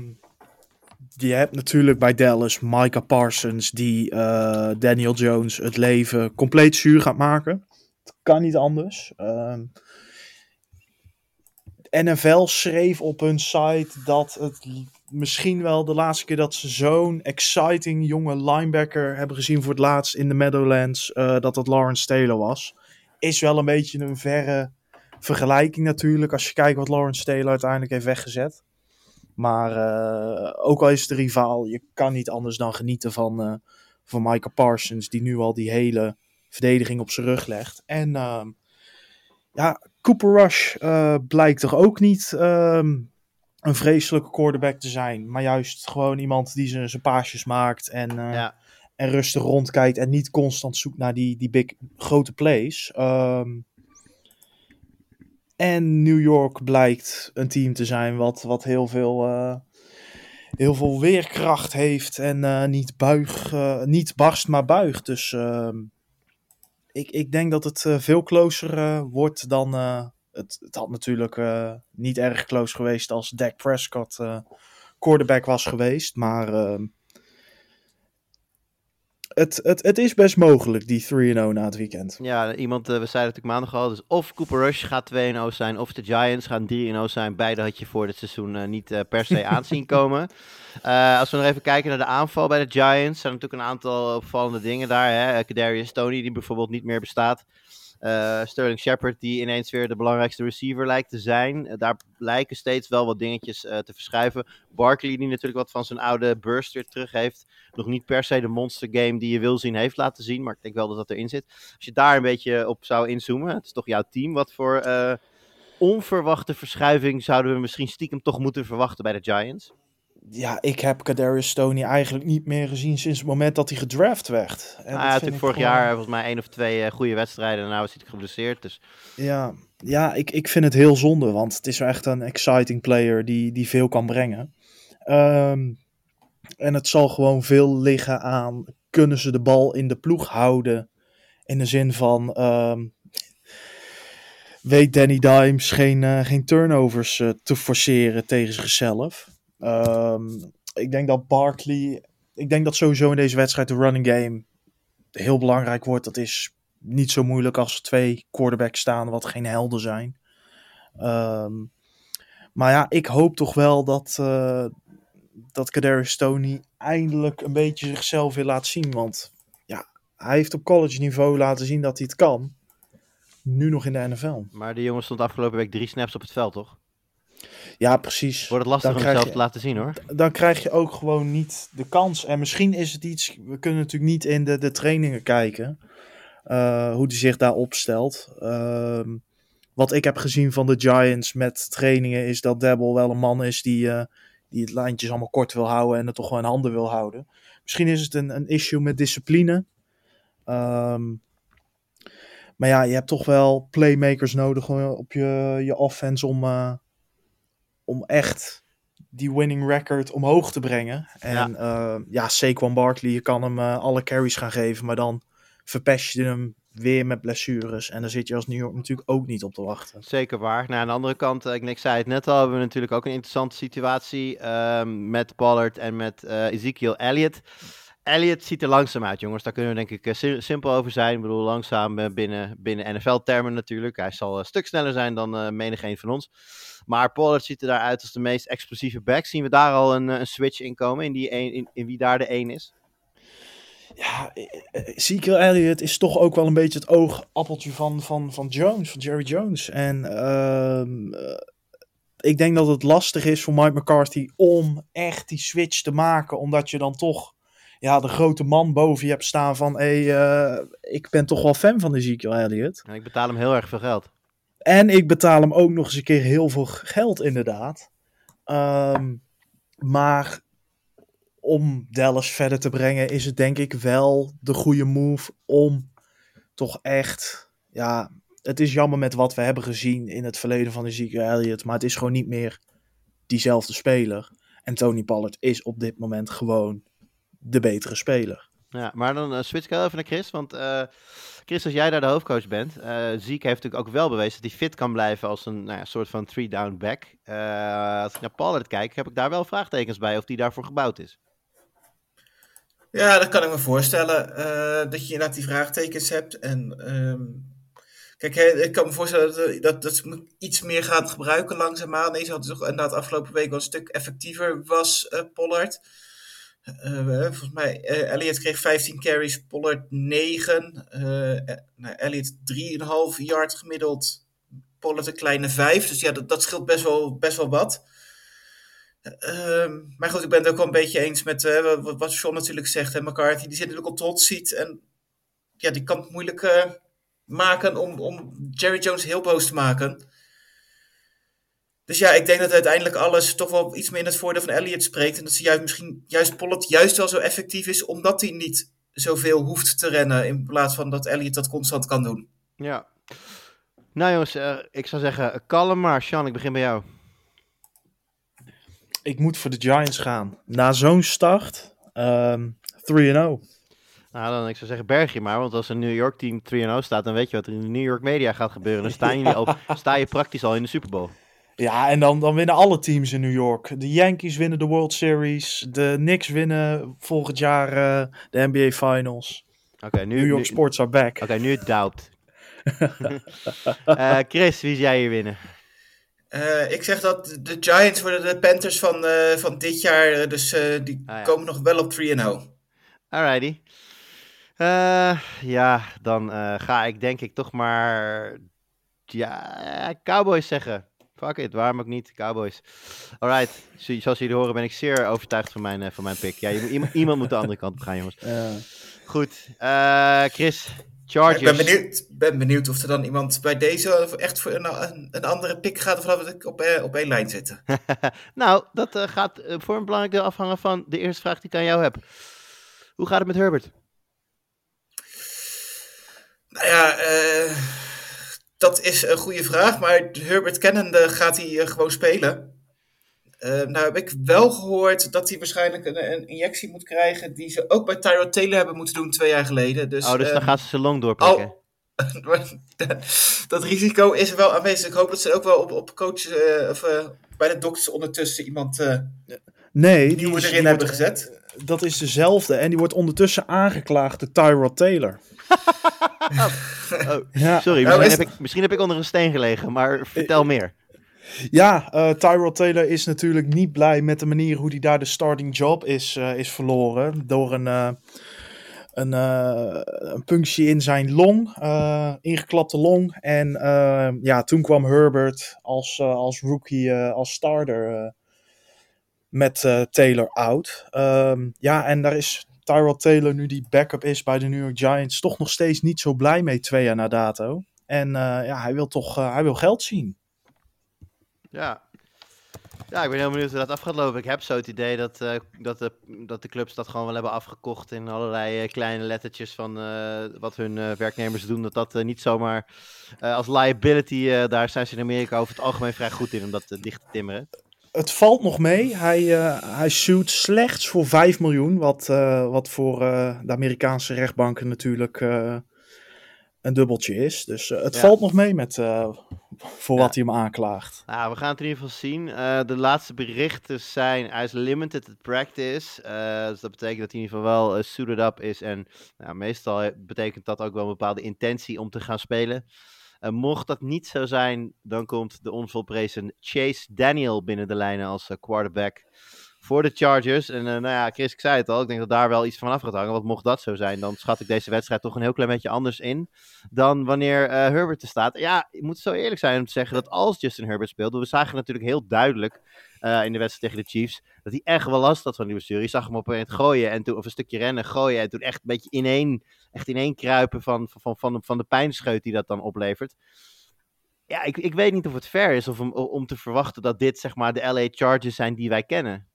je hebt natuurlijk bij Dallas Micah Parsons die eh, Daniel Jones het leven compleet zuur gaat maken. Het kan niet anders. Ehm, NFL schreef op hun site dat het misschien wel de laatste keer dat ze zo'n exciting jonge linebacker hebben gezien voor het laatst in de Meadowlands, eh, dat dat Lawrence Taylor was. Is wel een beetje een verre vergelijking natuurlijk, als je kijkt wat Lawrence Taylor uiteindelijk heeft weggezet. Maar eh, ook al is het de rivaal, je kan niet anders dan genieten van, eh van Micah Parsons, die nu al die hele verdediging op zijn rug legt. En ehm, ja, Cooper Rush eh, blijkt toch ook niet ehm, een vreselijke quarterback te zijn, maar juist gewoon iemand die zijn paasjes maakt en, eh, Ja. en rustig rondkijkt en niet constant zoekt naar die, die big, grote plays. Ehm, en New York blijkt een team te zijn wat, wat heel veel, eh, heel veel weerkracht heeft en niet, buig, niet barst, maar buigt. Dus ehm, ik, ik denk dat het eh, veel closer eh, wordt dan. eh, het, het had natuurlijk niet erg close geweest als Dak Prescott quarterback was geweest. Maar ehm, het, het, het is best mogelijk, die 3-0 na het weekend. Ja, iemand, eh, we zeiden natuurlijk maandag al, dus of Cooper Rush gaat 2-0 zijn, of de Giants gaan 3-0 zijn. Beide had je voor dit seizoen eh, niet eh, per se aanzien komen. Als we nog even kijken naar de aanval bij de Giants, zijn er natuurlijk een aantal opvallende dingen daar. Hè? Kadarius Tony, die bijvoorbeeld niet meer bestaat. Eh, Sterling Shepard, die ineens weer de belangrijkste receiver lijkt te zijn. Eh, daar lijken steeds wel wat dingetjes eh, te verschuiven. Barkley, die natuurlijk wat van zijn oude burst weer terug heeft. Nog niet per se de monster game die je wil zien, heeft laten zien. Maar ik denk wel dat dat erin zit. Als je daar een beetje op zou inzoomen, het is toch jouw team. Wat voor onverwachte verschuiving zouden we misschien stiekem toch moeten verwachten bij de Giants? Ja, ik heb Kadarius Stoney eigenlijk niet meer gezien sinds het moment dat hij gedraft werd. En dat ja, natuurlijk vorig gewoon- jaar volgens mij één of twee eh, goede wedstrijden. En nou is hij geblesseerd. Dus Ja, ja ik, ik vind het heel zonde, want het is echt een exciting player die, die veel kan brengen. Ehm, en het zal gewoon veel liggen aan, kunnen ze de bal in de ploeg houden? In de zin van, ehm, weet Danny Dimes geen, eh, geen turnovers eh, te forceren tegen zichzelf? Ehm, ik denk dat Barkley, ik denk dat sowieso in deze wedstrijd de running game heel belangrijk wordt. Dat is niet zo moeilijk als twee quarterbacks staan, wat geen helden zijn. Ehm, maar ja, ik hoop toch wel dat, eh dat Kadarius Stoney eindelijk een beetje zichzelf weer laat zien. Want ja, hij heeft op college niveau laten zien dat hij het kan. Nu nog in de NFL. Maar de jongen stond afgelopen week drie snaps op het veld, toch? Ja, precies. Wordt het lastig Dan om krijg het zelf je- te laten zien, hoor. dan krijg je ook gewoon niet de kans. En misschien is het iets. We kunnen natuurlijk niet in de, de trainingen kijken. eh, hoe die zich daar opstelt. Ehm, wat ik heb gezien van de Giants met trainingen. is dat Debble wel een man is die, eh, die het lijntjes allemaal kort wil houden. en het toch wel in handen wil houden. Misschien is het een, een issue met discipline. Ehm, maar ja, je hebt toch wel playmakers nodig op je, je offense om, eh, om echt die winning record omhoog te brengen. En ja, ja Saquon Barkley, je kan hem eh, alle carries gaan geven, maar dan verpest je hem weer met blessures. En daar zit je als New York natuurlijk ook niet op te wachten. Zeker waar. Nou, aan de andere kant, eh, ik, ik zei het net al, hebben we natuurlijk ook een interessante situatie ehm, met Pollard en met eh, Ezekiel Elliott. Elliott ziet er langzaam uit, jongens. Daar kunnen we denk ik eh, si- simpel over zijn. Ik bedoel, langzaam eh, binnen, binnen NFL-termen natuurlijk. Hij zal een stuk sneller zijn dan eh menig van ons. Maar Pollard ziet er daaruit als de meest explosieve back. Zien we daar al een, eh, een switch in komen, in, die een, in, in wie daar de één is? Ja, eh, eh, Ezekiel Elliott is toch ook wel een beetje het oogappeltje van, van, van Jones, van Jerry Jones. En ehm, eh, ik denk dat het lastig is voor Mike McCarthy om echt die switch te maken. Omdat je dan toch ja, de grote man boven je hebt staan van... Hey, eh, ik ben toch wel fan van Ezekiel Elliott. En ik betaal hem heel erg veel geld. En ik betaal hem ook nog eens een keer heel veel geld, inderdaad. Ehm, maar om Dallas verder te brengen, is het denk ik wel de goede move om toch echt. Ja, het is jammer met wat we hebben gezien in het verleden van Ezekiel Elliott, maar het is gewoon niet meer diezelfde speler. En Tony Pollard is op dit moment gewoon de betere speler. Ja, maar dan eh, switch ik even naar Chris. Want eh, Chris, als jij daar de hoofdcoach bent, eh Ziek heeft natuurlijk ook wel bewezen dat hij fit kan blijven als een nou ja, soort van three-down back. Eh, als ik naar Pollard kijk, heb ik daar wel vraagtekens bij of die daarvoor gebouwd is. Ja, dat kan ik me voorstellen. eh, dat je inderdaad die vraagtekens hebt. En ehm, kijk, hè, ik kan me voorstellen dat, dat, dat ze iets meer gaan gebruiken langzaamaan. Deze had toch inderdaad afgelopen week wel een stuk effectiever was eh, Pollard. Eh, volgens mij, eh Elliot kreeg 15 carries, Pollard 9. eh eh, nou, Elliot 3,5 yard gemiddeld, Pollard een kleine 5. Dus ja, dat, dat scheelt best wel, best wel wat. Ehm, maar goed, ik ben het ook wel een beetje eens met eh, wat, Sean natuurlijk zegt. Hè, McCarthy, die zit natuurlijk op de hot seat. En ja, die kan het moeilijk eh, maken om, om Jerry Jones heel boos te maken. Dus ja, ik denk dat uiteindelijk alles toch wel iets meer in het voordeel van Elliott spreekt. En dat ze juist misschien juist Pollard juist wel zo effectief is, omdat hij niet zoveel hoeft te rennen. In plaats van dat Elliott dat constant kan doen. Ja. Nou jongens, eh, ik zou zeggen, kalm maar. Sean, ik begin bij jou. Ik moet voor de Giants gaan. Na zo'n start, ehm 3-0. Nou, dan ik zou zeggen, berg je maar. Want als een New York team 3-0 staat, dan weet je wat er in de New York media gaat gebeuren. Dan sta je, al, sta je praktisch al in de Super Bowl. Ja, en dan, dan winnen alle teams in New York. De Yankees winnen de World Series. De Knicks winnen volgend jaar eh, de NBA Finals. Oké, nu, New York nu- sports are back. Oké, nu het doubt. Eh, Chris, wie zie jij hier winnen? Eh, ik zeg dat de Giants worden de Panthers van, eh, van dit jaar. Dus eh, die Ah, ja. komen nog wel op 3-0. Alrighty. Eh, ja, dan eh, ga ik denk ik toch maar... Ja, Cowboys zeggen. Fuck it, waarom ook niet? Cowboys. Alright, zo- zoals jullie horen ben ik zeer overtuigd van mijn, eh, van mijn pick. Ja, iemand, iemand moet de andere kant op gaan, jongens. Ja. Goed, eh, Chris, Chargers. Ik ben benieuwd, ben benieuwd of er dan iemand bij deze echt voor een, een, een andere pick gaat. Of dat we op, eh, op één lijn zitten. nou, dat eh, gaat voor een belangrijk deel afhangen van de eerste vraag die ik aan jou heb. Hoe gaat het met Herbert? Nou ja, eh, dat is een goede vraag. Maar Herbert kennende gaat hij eh, gewoon spelen. Eh, nou heb ik wel gehoord dat hij waarschijnlijk een, een injectie moet krijgen. Die ze ook bij Tyrod Taylor hebben moeten doen twee jaar geleden. Dus, oh, dus dan eh, gaan ze zijn long doorprikken. Oh, dat risico is er wel aanwezig. Ik hoop dat ze ook wel op, op coach eh, of bij de dokters ondertussen iemand eh Nee, die, is- erin die hebben wordt- gezet. dat is dezelfde. En die wordt ondertussen aangeklaagd door Tyrod Taylor. Oh, Ja, Sorry, misschien, is- heb ik, misschien heb ik onder een steen gelegen, maar vertel meer. ja eh, Tyrod Taylor is natuurlijk niet blij met de manier hoe hij daar de starting job is, eh, is verloren. Door een, eh, een, eh, een punctie in zijn long, eh, ingeklapte long. En eh, ja, toen kwam Herbert als, eh, als rookie, eh, als starter eh, met eh, Taylor out. Ehm, ja, en daar is Tyrod Taylor, nu die backup is bij de New York Giants, toch nog steeds niet zo blij mee twee jaar na dato. En eh, ja, hij wil toch eh, hij wil geld zien. Ja. Ja, ik ben heel benieuwd hoe dat af gaat lopen. Ik heb zo het idee dat, eh, dat, de, dat de clubs dat gewoon wel hebben afgekocht in allerlei kleine lettertjes van wat hun werknemers doen. Dat dat niet zomaar als liability, daar zijn ze in Amerika over het algemeen vrij goed in om dat dicht te timmeren. Het valt nog mee. Hij, eh hij suit slechts voor 5 miljoen. Wat, eh, wat voor eh, de Amerikaanse rechtbanken natuurlijk een dubbeltje is. Dus het Ja. valt nog mee met, voor Ja. wat hij hem aanklaagt. Nou, we gaan het in ieder geval zien. De laatste berichten zijn, hij is limited at practice. Dus dat betekent dat hij in ieder geval wel suited up is. En nou, meestal betekent dat ook wel een bepaalde intentie om te gaan spelen. Eh, mocht dat niet zo zijn, dan komt de onvolprezen Chase Daniel binnen de lijnen als eh, quarterback voor de Chargers. En eh, nou ja, Chris, ik zei het al, ik denk dat daar wel iets van af gaat hangen. Want mocht dat zo zijn, dan schat ik deze wedstrijd toch een heel klein beetje anders in dan wanneer eh, Herbert er staat. Ja, ik moet zo eerlijk zijn om te zeggen dat als Justin Herbert speelde, we zagen natuurlijk heel duidelijk eh, in de wedstrijd tegen de Chiefs, dat hij echt wel last had van die bestuur. Je zag hem op een gooien en toen, of een stukje rennen, gooien en toen echt een beetje ineen, echt ineen kruipen van, van, van, van de pijnscheut die dat dan oplevert. Ja, ik, ik weet niet of het fair is of om, om te verwachten dat dit zeg maar de LA Chargers zijn die wij kennen.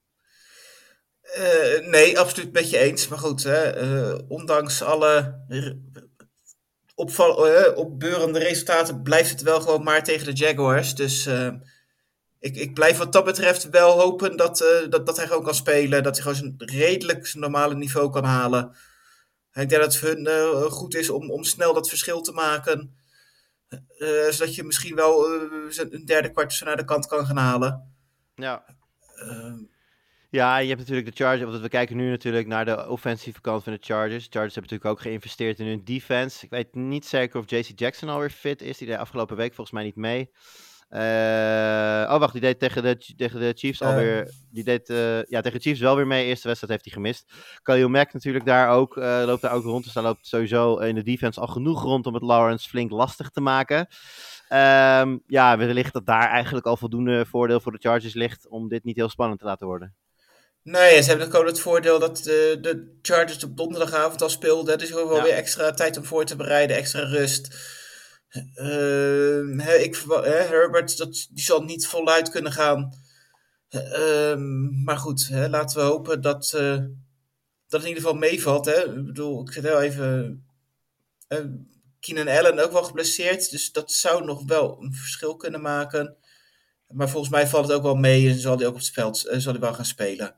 Eh, nee, absoluut met je eens. Maar goed, hè, eh, ondanks alle opval, eh, opbeurende resultaten blijft het wel gewoon maar tegen de Jaguars. Dus ik, ik blijf wat dat betreft wel hopen dat, dat, dat hij gewoon kan spelen. Dat hij gewoon zijn redelijk zijn normale niveau kan halen. En ik denk dat het voor hun goed is om, om snel dat verschil te maken. Zodat je misschien wel een derde kwart zo naar de kant kan gaan halen. Ja. Ja, je hebt natuurlijk de Chargers. Want we kijken nu natuurlijk naar de offensieve kant van de Chargers. Chargers hebben natuurlijk ook geïnvesteerd in hun defense. Ik weet niet zeker of JC Jackson alweer fit is. Die deed afgelopen week volgens mij niet mee. Eh, oh, wacht, die deed tegen de, tegen de Chiefs Eh. alweer. Die deed eh, ja, tegen de Chiefs wel weer mee. Eerste wedstrijd heeft hij gemist. Khalil Mack natuurlijk daar ook. loopt daar ook rond. Dus daar loopt sowieso in de defense al genoeg rond om het Lawrence flink lastig te maken. Ehm, ja, wellicht dat daar eigenlijk al voldoende voordeel voor de Chargers ligt. om dit niet heel spannend te laten worden. Nee, ze hebben ook het voordeel dat de, de Chargers op donderdagavond al speelden. Dus gewoon wel Ja. weer extra tijd om voor te bereiden, extra rust. Ehm, ik, Herbert, dat, die zal niet voluit kunnen gaan. Ehm, maar goed, laten we hopen dat, eh, dat het in ieder geval meevalt. Hè. Ik bedoel, ik zit heel even... eh, Keenan Allen ook wel geblesseerd, dus dat zou nog wel een verschil kunnen maken. Maar volgens mij valt het ook wel mee en zal hij ook op het veld eh, zal hij wel gaan spelen.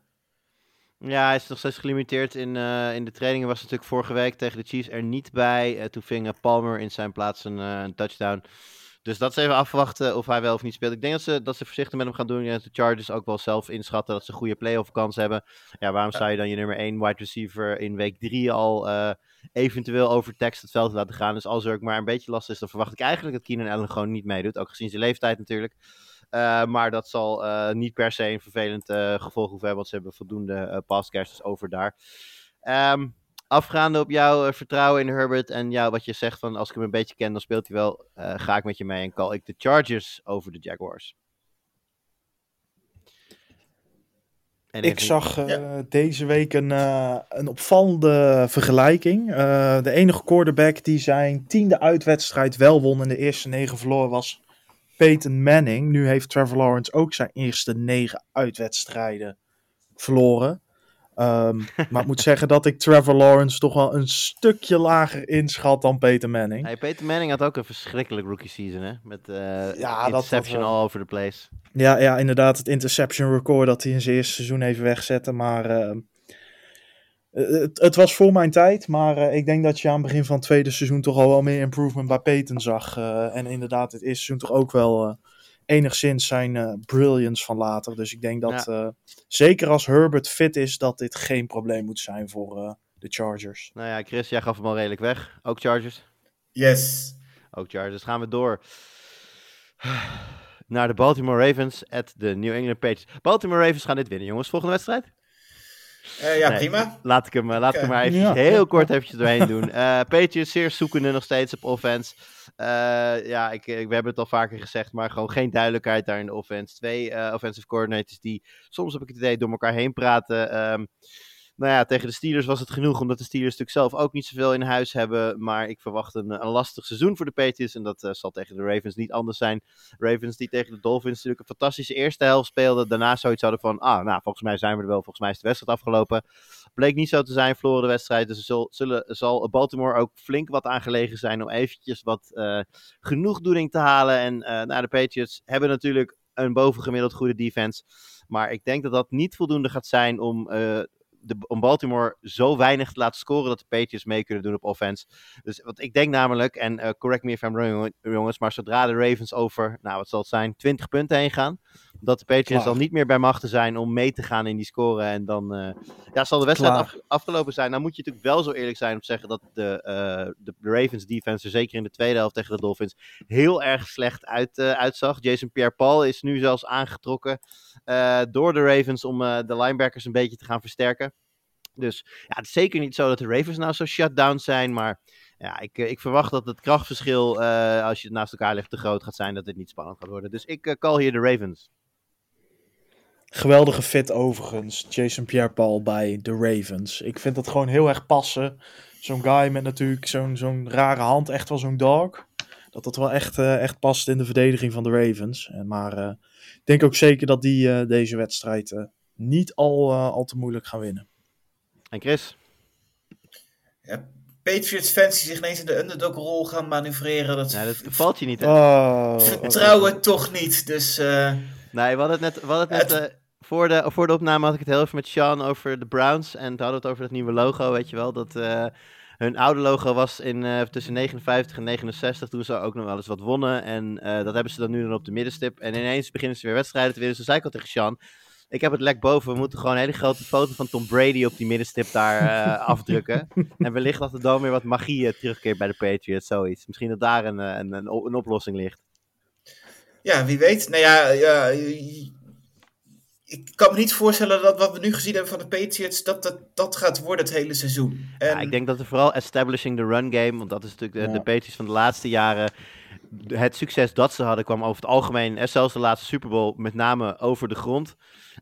Ja, hij is nog steeds gelimiteerd in, eh, in de trainingen. Was natuurlijk vorige week tegen de Chiefs er niet bij. Eh, toen ving eh, Palmer in zijn plaats een, een touchdown. Dus dat is even afwachten of hij wel of niet speelt. Ik denk dat ze, dat ze voorzichtig met hem gaan doen. En de Chargers ook wel zelf inschatten dat ze een goede playoff kans hebben. Ja, waarom zou je dan je nummer 1 wide receiver in week 3 al eventueel over tekst het veld laten gaan? Dus als er ook maar een beetje last is, dan verwacht ik eigenlijk dat Keenan Allen gewoon niet meedoet. Ook gezien zijn leeftijd natuurlijk. Uh, maar dat zal uh, niet per se een vervelend uh, gevolg hoeven hebben, want ze hebben voldoende uh, passcasters over daar. Um, afgaande op jouw vertrouwen in Herbert en jou, wat je zegt van als ik hem een beetje ken, dan speelt hij wel. ga ik met je mee en call ik de Chargers over de Jaguars. En ik zag ja. deze week een, een opvallende vergelijking. de enige quarterback die zijn tiende uitwedstrijd wel won en de eerste negen verloren was Peyton Manning. Nu heeft Trevor Lawrence ook zijn eerste negen uitwedstrijden verloren. Um, maar ik moet zeggen dat ik Trevor Lawrence toch wel een stukje lager inschat dan Peyton Manning. Hey, Peyton Manning had ook een verschrikkelijk rookie season, hè? Met uh, ja, interception dat, all over the place. Ja, ja, inderdaad. Het interception record dat hij in zijn eerste seizoen even wegzette. Maar uh, het, het, was voor mijn tijd, maar uh, ik denk dat je aan het begin van het tweede seizoen toch al wel meer improvement bij Peyton zag. Uh, en inderdaad, het eerste seizoen toch ook wel uh, enigszins zijn brilliance van later. Dus ik denk dat, ja. zeker als Herbert fit is, dat dit geen probleem moet zijn voor de Chargers. Nou ja, Chris, jij gaf hem al redelijk weg. Ook Chargers? Yes. Ook Chargers. Gaan we door naar de Baltimore Ravens at de New England Patriots. Baltimore Ravens gaan dit winnen, jongens. Volgende wedstrijd? Uh, ja, nee, prima. Laat ik hem, laat ik hem maar even ja. heel kort eventjes doorheen doen. Uh, Patriots zeer zoekende nog steeds op offense. Uh, ja, ik, ik, we hebben het al vaker gezegd, maar gewoon geen duidelijkheid daar in de offense. Twee offensive coordinators die soms heb ik het idee door elkaar heen praten. Um, nou ja, tegen de Steelers was het genoeg, omdat de Steelers natuurlijk zelf ook niet zoveel in huis hebben. Maar ik verwacht een, een lastig seizoen voor de Patriots. En dat uh, zal tegen de Ravens niet anders zijn. Ravens die tegen de Dolphins natuurlijk een fantastische eerste helft speelden. Daarna zoiets hadden van, ah, nou, volgens mij zijn we er wel. Volgens mij is de wedstrijd afgelopen. Bleek niet zo te zijn, verloren de wedstrijd. Dus zal, zullen, zal Baltimore ook flink wat aangelegen zijn om eventjes wat uh, genoegdoening te halen. En uh, de Patriots hebben natuurlijk een bovengemiddeld goede defense. Maar ik denk dat dat niet voldoende gaat zijn om de, om Baltimore zo weinig te laten scoren dat de Patriots mee kunnen doen op offense. Dus wat ik denk namelijk, en uh, correct me if I'm wrong jongens, maar zodra de Ravens over, nou wat zal het zijn, 20 punten heen gaan, dat de Patriots dan niet meer bij machten zijn om mee te gaan in die score. En dan uh, ja, zal de wedstrijd af, afgelopen zijn. Nou moet je natuurlijk wel zo eerlijk zijn om te zeggen dat de, uh, de, Ravens defense er zeker in de tweede helft tegen de Dolphins heel erg slecht uit, uitzag. Jason Pierre-Paul is nu zelfs aangetrokken door de Ravens om de linebackers een beetje te gaan versterken. Dus ja, het is zeker niet zo dat de Ravens nou zo shutdown zijn. Maar ja, ik, ik verwacht dat het krachtverschil, uh, als je het naast elkaar legt, te groot gaat zijn. Dat het niet spannend gaat worden. Dus ik uh, call hier de Ravens. Geweldige fit overigens, Jason Pierre-Paul bij de Ravens. Ik vind dat gewoon heel erg passen. Zo'n guy met natuurlijk zo'n zo'n rare hand, echt wel zo'n dog. Dat dat wel echt, uh, echt past in de verdediging van de Ravens. En maar ik denk ook zeker dat die deze wedstrijd niet al, al te moeilijk gaan winnen. En Chris? Ja, Patriots fans die zich ineens in de underdog-rol gaan manoeuvreren. Dat, nee, dat valt je niet, hè? Oh, vertrouwen toch niet, dus... Uh... Nee, we hadden het net... We hadden het net het... Voor, de, voor de opname had ik het heel even met Sean over de Browns. En toen hadden we het over het nieuwe logo, weet je wel. Dat uh, hun oude logo was in, tussen 59 en 69, toen ze ook nog wel eens wat wonnen. En dat hebben ze dan nu dan op de middenstip. En ineens beginnen ze weer wedstrijden te winnen. Dus zei ik al tegen Sean... Ik heb het lek boven. We moeten gewoon een hele grote foto van Tom Brady op die middenstip daar uh, afdrukken. en wellicht dat er dan weer wat magie terugkeert bij de Patriots. Zoiets. Misschien dat daar een, een, een, een oplossing ligt. Ja, wie weet. Nou ja, ja, ik kan me niet voorstellen dat wat we nu gezien hebben van de Patriots, dat dat, dat gaat worden het hele seizoen. En... Ja, ik denk dat er vooral establishing the run game, want dat is natuurlijk de, ja. de Patriots van de laatste jaren het succes dat ze hadden kwam over het algemeen, en zelfs de laatste Super Bowl, met name over de grond.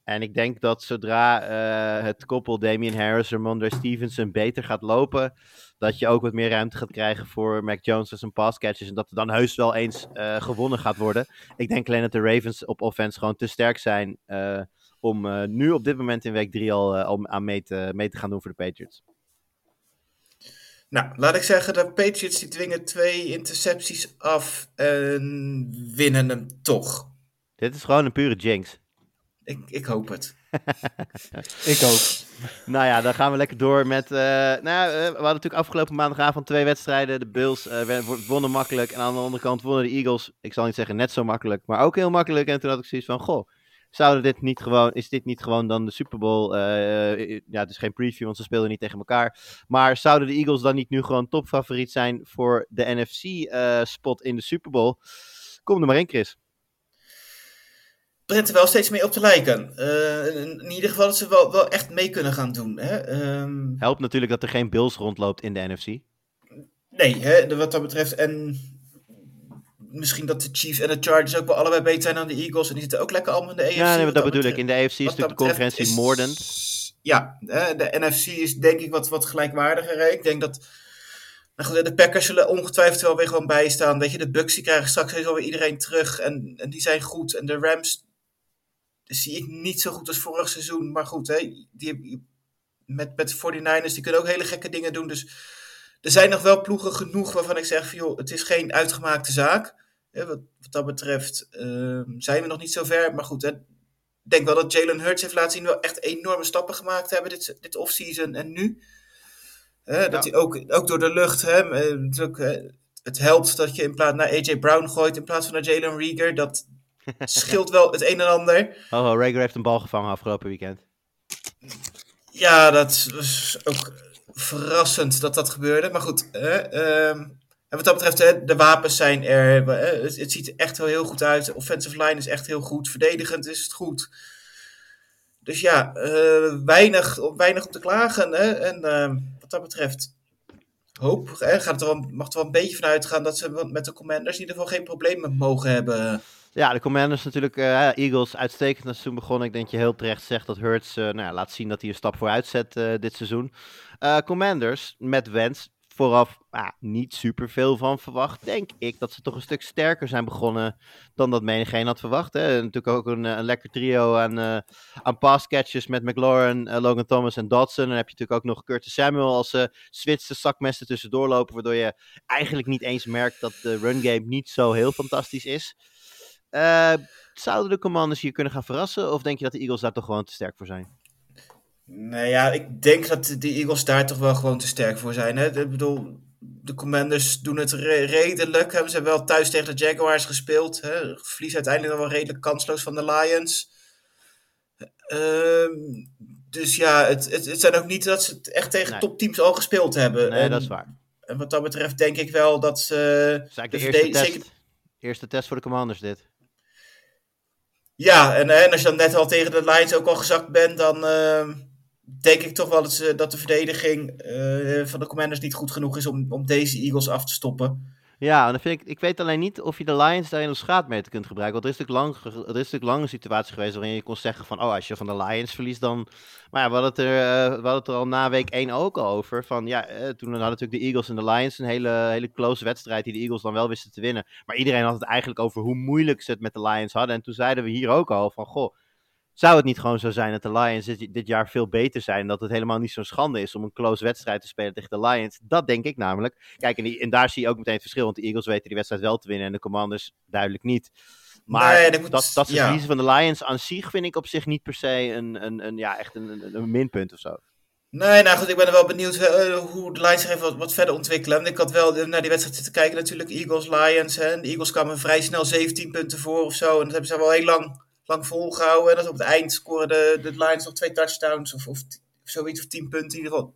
En ik denk dat zodra uh, het koppel Damian Harris en Mondre Stevenson beter gaat lopen, dat je ook wat meer ruimte gaat krijgen voor Mac Jones en zijn passcatches. En dat er dan heus wel eens uh, gewonnen gaat worden. Ik denk alleen dat de Ravens op offense gewoon te sterk zijn uh, om nu op dit moment in week 3 al, al aan mee te, mee te gaan doen voor de Patriots. Nou, laat ik zeggen, de Patriots die dwingen twee intercepties af en winnen hem toch. Dit is gewoon een pure jinx. Ik, ik hoop het. Ik ook. Nou ja, dan gaan we lekker door met. eh, nou, ja, eh, we hadden natuurlijk afgelopen maandagavond twee wedstrijden. De Bills eh, wonnen makkelijk. En aan de andere kant wonnen de Eagles. Ik zal niet zeggen net zo makkelijk, maar ook heel makkelijk. En toen had ik zoiets van: Goh, zouden dit niet gewoon, is dit niet gewoon dan de Super Bowl? Eh, eh, ja, het is geen preview, want ze speelden niet tegen elkaar. Maar zouden de Eagles dan niet nu gewoon topfavoriet zijn voor de NFC-spot in de Super Bowl? Kom er maar in, Chris. begint er wel steeds meer op te lijken. Eh, in, ieder geval dat ze wel, wel echt mee kunnen gaan doen. Hè? Ehm, Helpt natuurlijk dat er geen Bills rondloopt in de NFC. nee, hè, wat dat betreft. En misschien dat de Chiefs en de Chargers ook wel allebei beter zijn dan de Eagles. En die zitten ook lekker allemaal in de AFC. Ja, nee, wat dat bedoel ik. In de AFC is dat natuurlijk de is- moordend. Ja, de NFC is denk ik wat, wat gelijkwaardiger. Ik denk dat nou de Packers zullen ongetwijfeld wel weer gewoon bijstaan. Weet je, de Bucks die krijgen straks weer iedereen terug. En, en die zijn goed. En de Rams zie ik niet zo goed als vorig seizoen. Maar goed, hè, die, met, met de 49ers die kunnen ook hele gekke dingen doen. Dus er zijn nog wel ploegen genoeg waarvan ik zeg joh, het is geen uitgemaakte zaak. Hè, wat, wat dat betreft ehm, zijn we nog niet zo ver. Maar goed, hè, ik denk wel dat Jalen Hurts heeft laten zien wel echt enorme stappen gemaakt hebben dit, dit offseason en nu. Hè, dat hij ook, ook door de lucht, hè, eh, natuurlijk, hè, het helpt dat je in plaats naar AJ Brown gooit in plaats van naar Jalen Rieger. Dat scheelt wel het een en ander. Oh, oh Rager heeft een bal gevangen afgelopen weekend. Ja, dat was ook verrassend dat dat gebeurde. Maar goed, ehm, en wat dat betreft, de wapens zijn er. hè, het, het ziet er echt wel heel goed uit. Offensive line is echt heel goed. Verdedigend is het goed. Dus ja, eh, weinig, weinig om te klagen. Hè? En ehm, wat dat betreft, hoop, gaat er wel, mag er wel een beetje van uitgaan dat ze met de commanders in ieder geval geen problemen mogen hebben. Ja, de Commanders natuurlijk, eh, Eagles uitstekend het seizoen begonnen. Ik denk dat je heel terecht zegt dat Hurts eh, nou laat zien dat hij een stap vooruit zet eh, dit seizoen. Eh, Commanders met Wens vooraf ah, niet super veel van verwacht. Denk ik dat ze toch een stuk sterker zijn begonnen dan dat menigeen had verwacht. Hè. Natuurlijk ook een, eh, een lekker trio aan, eh aan passcatches met McLaurin, eh, Logan Thomas en Dodson. Dan heb je natuurlijk ook nog Curtis Samuel als uh, Zwitserse zakmessen tussendoor lopen. Waardoor je eigenlijk niet eens merkt dat de run game niet zo heel fantastisch is. Uh, zouden de Commanders hier kunnen gaan verrassen? Of denk je dat de Eagles daar toch gewoon te sterk voor zijn? Nou ja, ik denk dat de Eagles daar toch wel gewoon te sterk voor zijn. Hè? Ik bedoel, de Commanders doen het re redelijk. Ze hebben wel thuis tegen de Jaguars gespeeld. Hè? Verlies uiteindelijk wel redelijk kansloos van de Lions. Uh, dus ja, het, het, het, zijn ook niet dat ze het echt tegen nee. topteams al gespeeld hebben. Nee, en, dat is waar. En wat dat betreft denk ik wel dat ze... Dat is de, de eerste, test, zeker... eerste test voor de Commanders dit. Ja, en, en als je dan net al tegen de Lions ook al gezakt bent, dan uh, denk ik toch wel dat, ze, dat de verdediging uh, van de Commanders niet goed genoeg is om, om deze Eagles af te stoppen. Ja, dan vind ik, ik weet alleen niet of je de Lions daarin als schaatmeter kunt gebruiken. Want er is natuurlijk lang, er is natuurlijk een situatie geweest waarin je kon zeggen van, oh, als je van de Lions verliest, dan... Maar ja, we hadden het er, uh, we hadden het er al na week 1 ook al over. Van, ja, uh, toen hadden natuurlijk de Eagles en de Lions een hele, hele close wedstrijd die de Eagles dan wel wisten te winnen. Maar iedereen had het eigenlijk over hoe moeilijk ze het met de Lions hadden. En toen zeiden we hier ook al van, goh, zou het niet gewoon zo zijn dat de Lions dit, dit jaar veel beter zijn? Dat het helemaal niet zo'n schande is om een close wedstrijd te spelen tegen de Lions? Dat denk ik namelijk. Kijk, en, die, en, daar zie je ook meteen het verschil. Want de Eagles weten die wedstrijd wel te winnen en de Commanders duidelijk niet. Maar nee, dat, moet, dat, dat ze ja. verliezen van de Lions aan zich vind ik op zich niet per se een, een, een ja, echt een, een, een, minpunt of zo. Nee, nou goed, ik ben er wel benieuwd uh, hoe de Lions zich even wat, wat, verder ontwikkelen. Ik had wel naar die wedstrijd zitten kijken natuurlijk, Eagles, Lions. Hè. De Eagles kwamen vrij snel 17 punten voor of zo. En dat hebben ze wel heel lang lang volgehouden. En dat op het eind scoren de, de Lions nog twee touchdowns of, of, zoiets, of tien punten in ieder geval.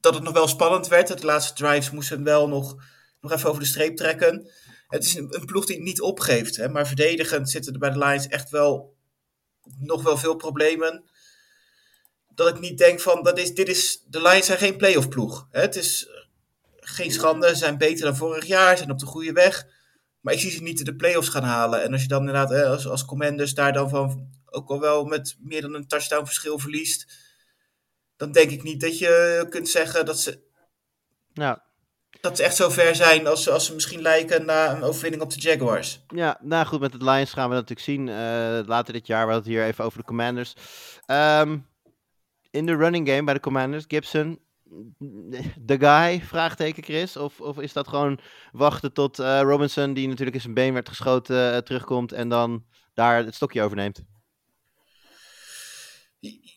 Dat het nog wel spannend werd. De laatste drives moesten wel nog, nog even over de streep trekken. Het is een, een ploeg die niet opgeeft. Hè, maar verdedigend zitten er bij de Lions echt wel nog wel veel problemen. Dat ik niet denk van, dat is, dit is, de Lions zijn geen playoff ploeg. Hè. Het is geen schande, ze zijn beter dan vorig jaar, zijn op de goede weg. Maar ik zie ze niet de playoffs gaan halen. En als je dan inderdaad hè, als, als commanders daar dan van ook al wel met meer dan een touchdown verschil verliest. Dan denk ik niet dat je kunt zeggen dat ze, ja. dat ze echt zo ver zijn als, als ze misschien lijken na een overwinning op de Jaguars. Ja, nou goed, met het Lions gaan we dat natuurlijk zien uh, later dit jaar. We hadden het hier even over de commanders. Um, in de running game bij de commanders, Gibson, de guy, vraagteken Chris? Of, of is dat gewoon wachten tot eh, Robinson, die natuurlijk in zijn been werd geschoten, eh, terugkomt en dan daar het stokje overneemt?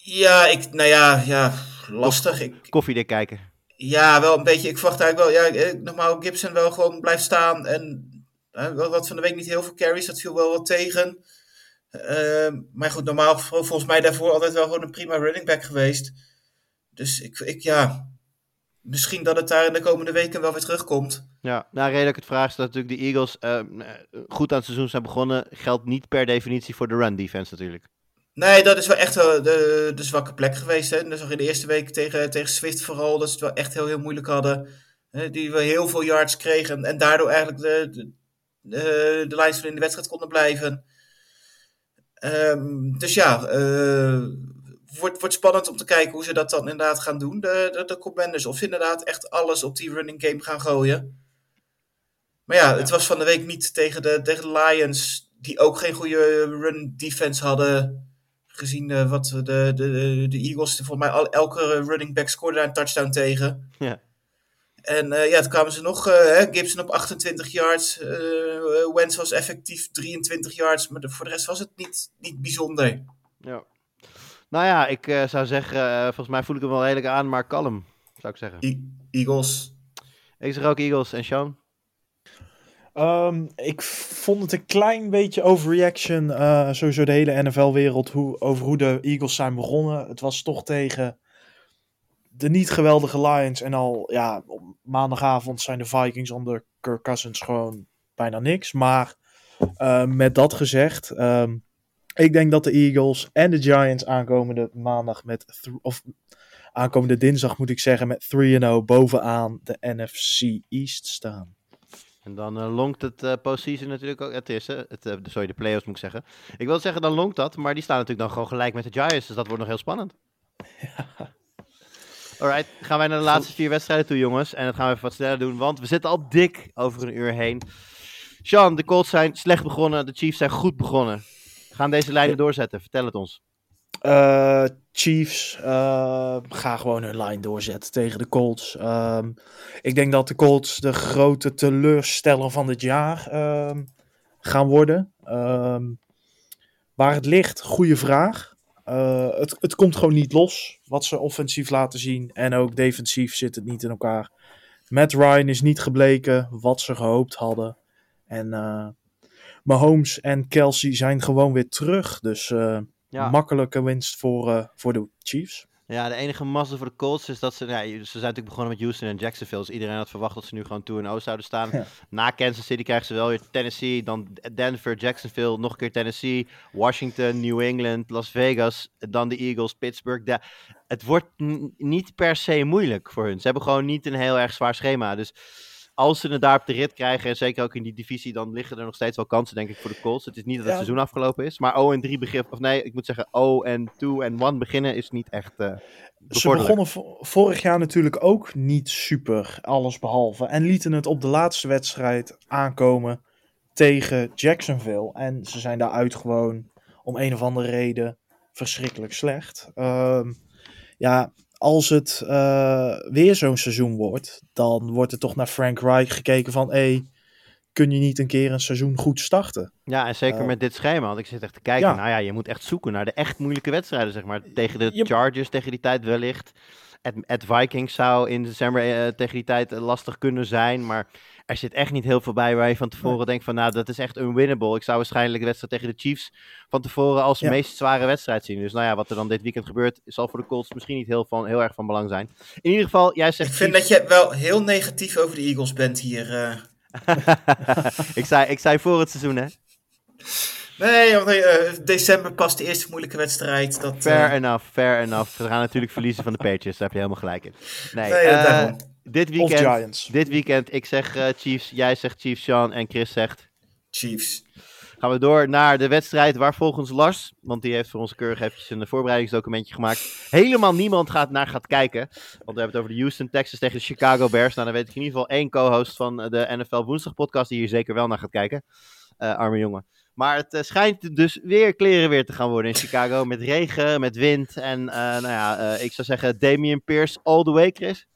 Ja, ik, nou ja, ja lastig. Ik, Koffiedik kijken. ja, wel een beetje. Ik verwacht eigenlijk wel, ja, eh, normaal Gibson wel gewoon blijft staan. En wel wat van de week niet heel veel carries, dat viel wel wat tegen. Ehm, maar goed, normaal vol- volgens mij daarvoor altijd wel gewoon een prima running back geweest. Dus ik, ik ja, misschien dat het daar in de komende weken wel weer terugkomt. Ja, nou, ik het vraag is dat natuurlijk de Eagles eh, goed aan het seizoen zijn begonnen. Geldt niet per definitie voor de run defense natuurlijk. Nee, dat is wel echt wel de, de zwakke plek geweest. Hè. Dat zag in de eerste week tegen, tegen Swift vooral, dat ze het wel echt heel, heel moeilijk hadden. Hè, die we heel veel yards kregen en daardoor eigenlijk de, de, de, de lijns van in de wedstrijd konden blijven. Ehm, dus ja, eh, wordt, wordt spannend om te kijken hoe ze dat dan inderdaad gaan doen, de, de, de Commanders. Of ze inderdaad echt alles op die running game gaan gooien. Maar ja, het was van de week niet tegen de, tegen de Lions, die ook geen goede run defense hadden. Gezien eh, wat de, de, de, Eagles, volgens mij al, elke running back scoorde daar een touchdown tegen. Ja. En eh, ja, toen kwamen ze nog, eh, Gibson op 28 yards, Wentz was effectief 23 yards, maar de- voor de rest was het niet, niet bijzonder. Ja. Nou ja, ik eh, zou zeggen, eh, volgens mij voel ik hem wel redelijk aan, maar kalm, zou ik zeggen. E- Eagles. Ik zeg ook Eagles en Sean. Ehm, ik vond het een klein beetje overreaction, eh, sowieso de hele NFL-wereld, hoe, over hoe de Eagles zijn begonnen. Het was toch tegen de niet geweldige Lions. En al, ja, op maandagavond zijn de Vikings onder Kirk Cousins gewoon bijna niks. Maar eh, met dat gezegd, ehm, ik denk dat de Eagles en de Giants aankomende maandag met, of aankomende dinsdag moet ik zeggen, met 3-0 bovenaan de NFC East staan. En dan eh, longt het eh postseason natuurlijk ook. Het is, hè, het, eh, sorry, de playoffs moet ik zeggen. Ik wil zeggen, dan longt dat, maar die staan natuurlijk dan gewoon gelijk met de Giants. Dus dat wordt nog heel spannend. Alright, gaan wij naar de laatste vier wedstrijden toe, jongens. En dat gaan we even wat sneller doen, want we zitten al dik over een uur heen. Sean, de Colts zijn slecht begonnen, de Chiefs zijn goed begonnen. Gaan deze lijnen doorzetten? Vertel het ons. Eh, Chiefs eh gaan gewoon hun lijn doorzetten tegen de Colts. Ehm, ik denk dat de Colts de grote teleursteller van dit jaar ehm, gaan worden. Ehm, waar het ligt, goede vraag. Eh, het, het komt gewoon niet los wat ze offensief laten zien. En ook defensief zit het niet in elkaar. Matt Ryan is niet gebleken wat ze gehoopt hadden. En Mahomes en Kelsey zijn gewoon weer terug. Dus eh, Ja. makkelijke winst voor, eh, voor de Chiefs. Ja, de enige mazzel voor de Colts is dat ze... Ja, ze zijn natuurlijk begonnen met Houston en Jacksonville. Dus iedereen had verwacht dat ze nu gewoon 2-0 zouden staan. Ja. Na Kansas City krijgen ze wel weer Tennessee, dan Denver, Jacksonville, nog een keer Tennessee, Washington, New England, Las Vegas, dan de Eagles, Pittsburgh. Het wordt niet per se moeilijk voor hun. Ze hebben gewoon niet een heel erg zwaar schema. Dus als ze het daar op de rit krijgen, en zeker ook in die divisie, dan liggen er nog steeds wel kansen, denk ik, voor de Colts. Het is niet dat het Ja. seizoen afgelopen is, maar 0 en 3 begin, of nee, ik moet zeggen 0 en 2 en 1 beginnen is niet echt eh Ze begonnen vo- vorig jaar natuurlijk ook niet super, alles behalve. En lieten het op de laatste wedstrijd aankomen tegen Jacksonville. En ze zijn daaruit gewoon om een of andere reden verschrikkelijk slecht. Ehm, ja, als het eh, weer zo'n seizoen wordt, dan wordt er toch naar Frank Reich gekeken van... Hey, kun je niet een keer een seizoen goed starten? Ja, en zeker Eh, met dit schema. Want ik zit echt te kijken. ja. Nou ja, je moet echt zoeken naar de echt moeilijke wedstrijden, zeg maar. Tegen de Je- Chargers tegen die tijd wellicht. Het, Vikings zou in december eh, tegen die tijd lastig kunnen zijn. Maar er zit echt niet heel veel bij waar je van tevoren denkt van... Nou, dat is echt unwinnable. Ik zou waarschijnlijk de wedstrijd tegen de Chiefs van tevoren als de Ja. meest zware wedstrijd zien. Dus nou ja, wat er dan dit weekend gebeurt, zal voor de Colts misschien niet heel, van, heel erg van belang zijn. In ieder geval, jij zegt Ik vind Chiefs. dat je wel heel negatief over de Eagles bent hier. eh. ik, zei, ik zei voor het seizoen, hè. Nee, want eh, december pas de eerste moeilijke wedstrijd. Dat, Fair eh, enough, fair enough. We gaan natuurlijk verliezen van de Patriots, daar heb je helemaal gelijk in. Nee, Nee, eh, dit Of weekend, Giants. dit weekend, ik zeg eh, Chiefs, jij zegt Chiefs, Sean en Chris zegt... Chiefs. Gaan we door naar de wedstrijd waar volgens Lars, want die heeft voor ons keurig eventjes een voorbereidingsdocumentje gemaakt, helemaal niemand gaat naar gaat kijken. Want we hebben het over de Houston Texans tegen de Chicago Bears. Nou, dan weet ik in ieder geval één co-host van de NFL Woensdag podcast die hier zeker wel naar gaat kijken. Eh, arme jongen. Maar het eh, schijnt dus weer kleren weer te gaan worden in Chicago. Met regen, met wind. En eh, nou ja, eh, ik zou zeggen Damian Pierce all the way, Chris.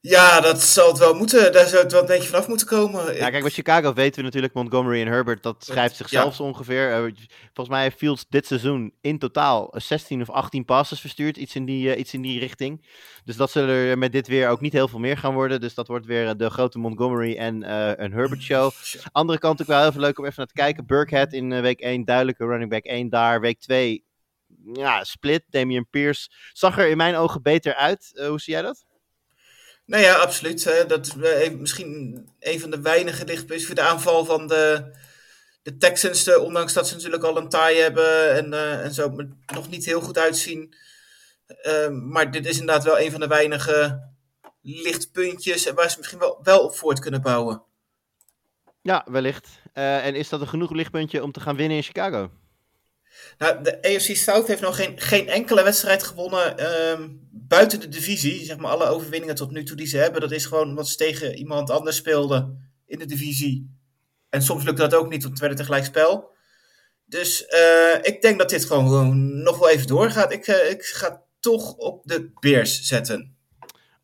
Ja, dat zal het wel moeten. Daar zou het wel een beetje vanaf moeten komen. Ja, kijk, bij Chicago weten we natuurlijk Montgomery en Herbert. Dat schrijft zichzelf zo ongeveer. Eh, volgens mij heeft Fields dit seizoen in totaal 16 of 18 passes verstuurd. Iets in die, eh, iets in die richting. Dus dat zullen er met dit weer ook niet heel veel meer gaan worden. Dus dat wordt weer eh, de grote Montgomery en een Herbert show. Andere kant ook wel heel veel leuk om even naar te kijken. Burkhead in week 1, duidelijke running back 1 daar. Week 2, ja, split. Damian Pierce zag er in mijn ogen beter uit. Hoe zie jij dat? Nou ja, absoluut. hè. Dat is eh, misschien een van de weinige lichtpunten voor de aanval van de, de Texans. eh, ondanks dat ze natuurlijk al een taai hebben en, eh, en zo nog niet heel goed uitzien. Eh, maar dit is inderdaad wel een van de weinige lichtpuntjes waar ze misschien wel, wel op voort kunnen bouwen. Ja, wellicht. En is dat een genoeg lichtpuntje om te gaan winnen in Chicago? Nou, de AFC South heeft nog geen, geen enkele wedstrijd gewonnen ehm, buiten de divisie. Zeg maar alle overwinningen tot nu toe die ze hebben, dat is gewoon omdat ze tegen iemand anders speelden in de divisie. En soms lukt dat ook niet, want het werd een tegelijk spel. Dus eh, ik denk dat dit gewoon, nog wel even doorgaat. Ik, eh, ik ga toch op de Bears zetten.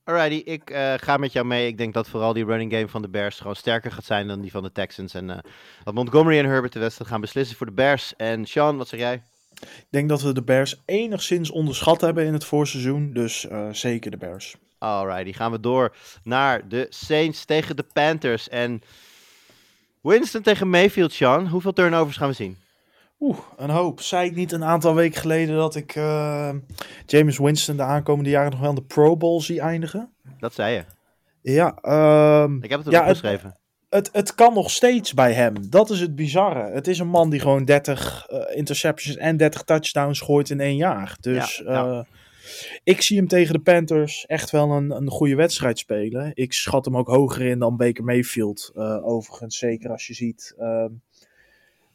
Alrighty, ik eh, ga met jou mee. Ik denk dat vooral die running game van de Bears gewoon sterker gaat zijn dan die van de Texans. En eh, dat Montgomery en Herbert de wedstrijd gaan beslissen voor de Bears. En Sean, wat zeg jij? Ik denk dat we de Bears enigszins onderschat hebben in het voorseizoen. Dus eh, zeker de Bears. Alrighty, gaan we door naar de Saints tegen de Panthers. En Winston tegen Mayfield, Sean. Hoeveel turnovers gaan we zien? Oeh, een hoop. Zei ik niet een aantal weken geleden dat ik eh, James Winston de aankomende jaren nog wel in de Pro Bowl zie eindigen? Dat zei je. Ja, ehm, Ik heb het Ja, erop het- geschreven. het, het kan nog steeds bij hem. Dat is het bizarre. Het is een man die gewoon 30 eh, interceptions en 30 touchdowns gooit in één jaar. Dus Ja, ja. eh, ik zie hem tegen de Panthers echt wel een, een goede wedstrijd spelen. Ik schat hem ook hoger in dan Baker Mayfield. overigens, zeker als je ziet ehm,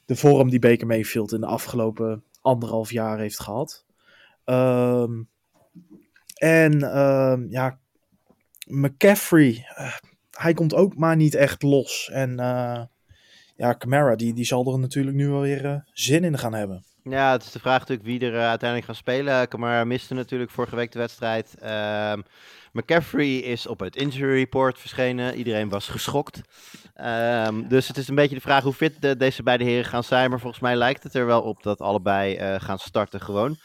de vorm die Baker Mayfield in de afgelopen anderhalf jaar heeft gehad. Ehm, en ehm, ja, McCaffrey, eh, hij komt ook maar niet echt los. En eh, ja, Camara, die, die zal er natuurlijk nu wel weer eh, zin in gaan hebben. Ja, het is de vraag natuurlijk wie er uiteindelijk gaat spelen. Kamara miste natuurlijk vorige week de wedstrijd. Ehm, McCaffrey is op het injury report verschenen. Iedereen was geschokt. Ehm, dus het is een beetje de vraag hoe fit de- deze beide heren gaan zijn. Maar volgens mij lijkt het er wel op dat allebei eh, gaan starten gewoon.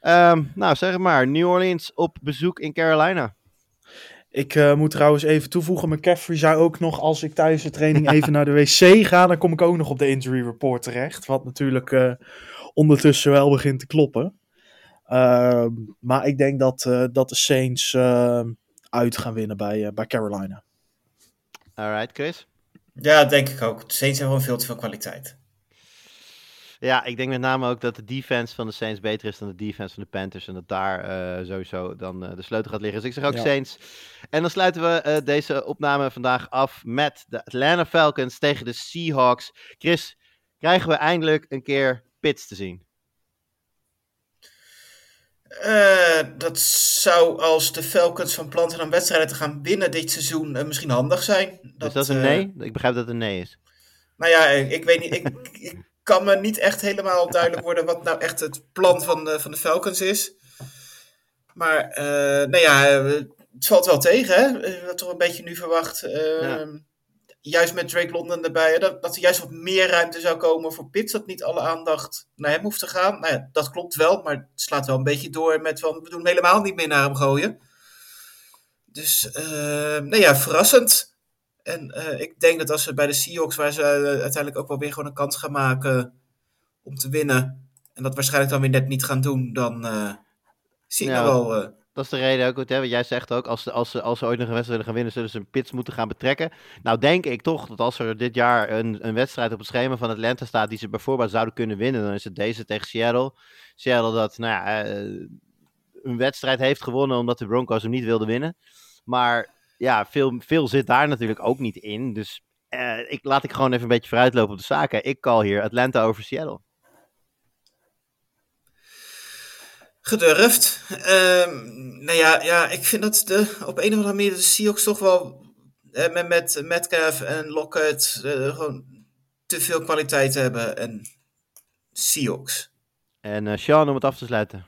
Ehm, nou, zeg het maar. New Orleans op bezoek in Carolina. Ik eh, moet trouwens even toevoegen, McCaffrey zei ook nog, als ik tijdens de training even naar de wc ga, dan kom ik ook nog op de injury report terecht. Wat natuurlijk eh, ondertussen wel begint te kloppen. Ehm, maar ik denk dat, eh, dat de Saints eh, uit gaan winnen bij, eh, bij Carolina. Alright, Chris? Ja, dat denk ik ook. De Saints hebben gewoon veel te veel kwaliteit. Ja, ik denk met name ook dat de defense van de Saints beter is dan de defense van de Panthers. En dat daar eh, sowieso dan eh, de sleutel gaat liggen. Dus ik zeg ook Ja. Saints. En dan sluiten we eh, deze opname vandaag af met de Atlanta Falcons tegen de Seahawks. Chris, krijgen we eindelijk een keer Pits te zien? Eh, dat zou als de Falcons van plan zijn om wedstrijden te gaan winnen dit seizoen eh, misschien handig zijn. dus dat is een eh, nee? Ik begrijp dat het een nee is. Nou ja, ik, ik weet niet. Ik, ik kan me niet echt helemaal duidelijk worden wat nou echt het plan van de, van de Falcons is. Maar, nou ja, het valt wel tegen, hè? Wat toch een beetje nu verwacht. Ja. Juist met Drake London erbij, hè, dat, dat er juist wat meer ruimte zou komen voor Pitts. Dat niet alle aandacht naar hem hoeft te gaan. Nou ja, dat klopt wel, maar het slaat wel een beetje door met van we doen hem helemaal niet meer naar hem gooien. Dus, eh, nou ja, verrassend. En eh, ik denk dat als ze bij de Seahawks, waar ze eh, uiteindelijk ook wel weer gewoon een kans gaan maken om te winnen, en dat waarschijnlijk dan weer net niet gaan doen, dan eh, zie ik Ja. wel. Dat is de reden ook, hè, wat jij zegt ook, als als, als ze ooit nog een wedstrijd willen gaan winnen, zullen ze een pits moeten gaan betrekken. Nou denk ik toch dat als er dit jaar een, een wedstrijd op het schema van Atlanta staat die ze bijvoorbeeld zouden kunnen winnen, dan is het deze tegen Seattle. Seattle dat, nou ja, eh, een wedstrijd heeft gewonnen omdat de Broncos hem niet wilden winnen. Maar ja, veel, veel zit daar natuurlijk ook niet in. Dus eh, ik, laat ik gewoon even een beetje vooruitlopen op de zaken. Ik call hier Atlanta over Seattle. Gedurfd. Ehm, nou ja, ja, ik vind dat de, op een of andere manier de Seahawks toch wel eh, met, met Metcalf en Lockett eh, gewoon te veel kwaliteit hebben. En Seahawks. En eh Sean, om het af te sluiten.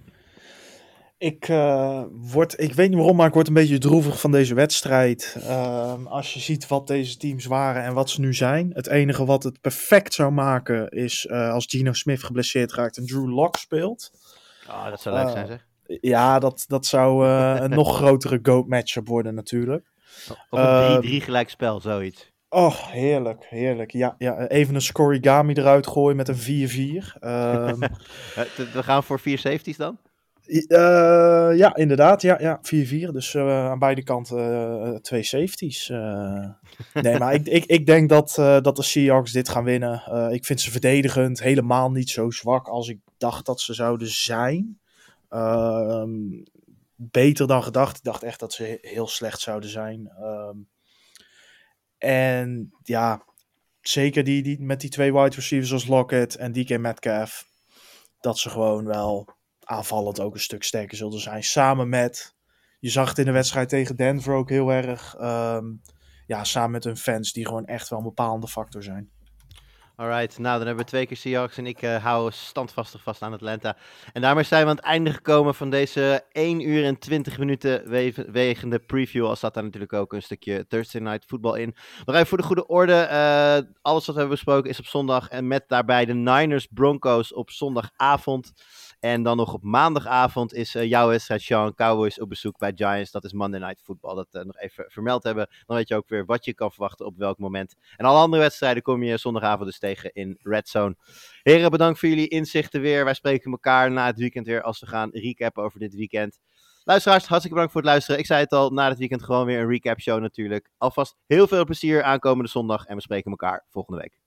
Ik, eh, word, ik weet niet waarom, maar ik word een beetje droevig van deze wedstrijd. Ehm, als je ziet wat deze teams waren en wat ze nu zijn. Het enige wat het perfect zou maken is eh, als Gino Smith geblesseerd raakt en Drew Lock speelt. Oh, dat zou leuk zijn, zeg. Ja, dat, dat zou eh, een nog grotere GOAT matchup worden natuurlijk. Of een 3-3 ehm, gelijkspel, zoiets. Oh, heerlijk, heerlijk. Ja, ja, even een scorigami eruit gooien met een 4-4. Ehm, Eh, we gaan voor 4 safeties dan? Eh, ja, inderdaad. Ja, ja 4-4. Dus eh, aan beide kanten eh, twee safeties. nee, maar ik, ik, ik denk dat, dat de Seahawks dit gaan winnen. Ik vind ze verdedigend helemaal niet zo zwak als ik dacht dat ze zouden zijn. Ehm, beter dan gedacht. Ik dacht echt dat ze he- heel slecht zouden zijn. Ehm, en ja, zeker die, die, met die twee wide receivers als Lockett en DK Metcalf. Dat ze gewoon wel aanvallend ook een stuk sterker zullen zijn. Samen met, je zag het in de wedstrijd tegen Denver ook heel erg. ehm, ja, samen met hun fans die gewoon echt wel een bepalende factor zijn. Alright, nou dan hebben we twee keer Seahawks en ik eh, hou standvastig vast aan Atlanta. En daarmee zijn we aan het einde gekomen van deze 1 uur en 20 minuten we- wegende preview. Al staat daar natuurlijk ook een stukje Thursday Night Football in. Nog even voor de goede orde, eh, alles wat we hebben besproken is op zondag. En met daarbij de Niners Broncos op zondagavond. En dan nog op maandagavond is eh, jouw wedstrijd Sean Cowboys op bezoek bij Giants. Dat is Monday Night Football. Dat eh, nog even vermeld hebben. Dan weet je ook weer wat je kan verwachten op welk moment. En alle andere wedstrijden kom je zondagavond dus tegen in Red Zone. Heren, bedankt voor jullie inzichten weer. Wij spreken elkaar na het weekend weer als we gaan recappen over dit weekend. Luisteraars, hartstikke bedankt voor het luisteren. Ik zei het al, na het weekend gewoon weer een recap show natuurlijk. Alvast heel veel plezier aankomende zondag en we spreken elkaar volgende week.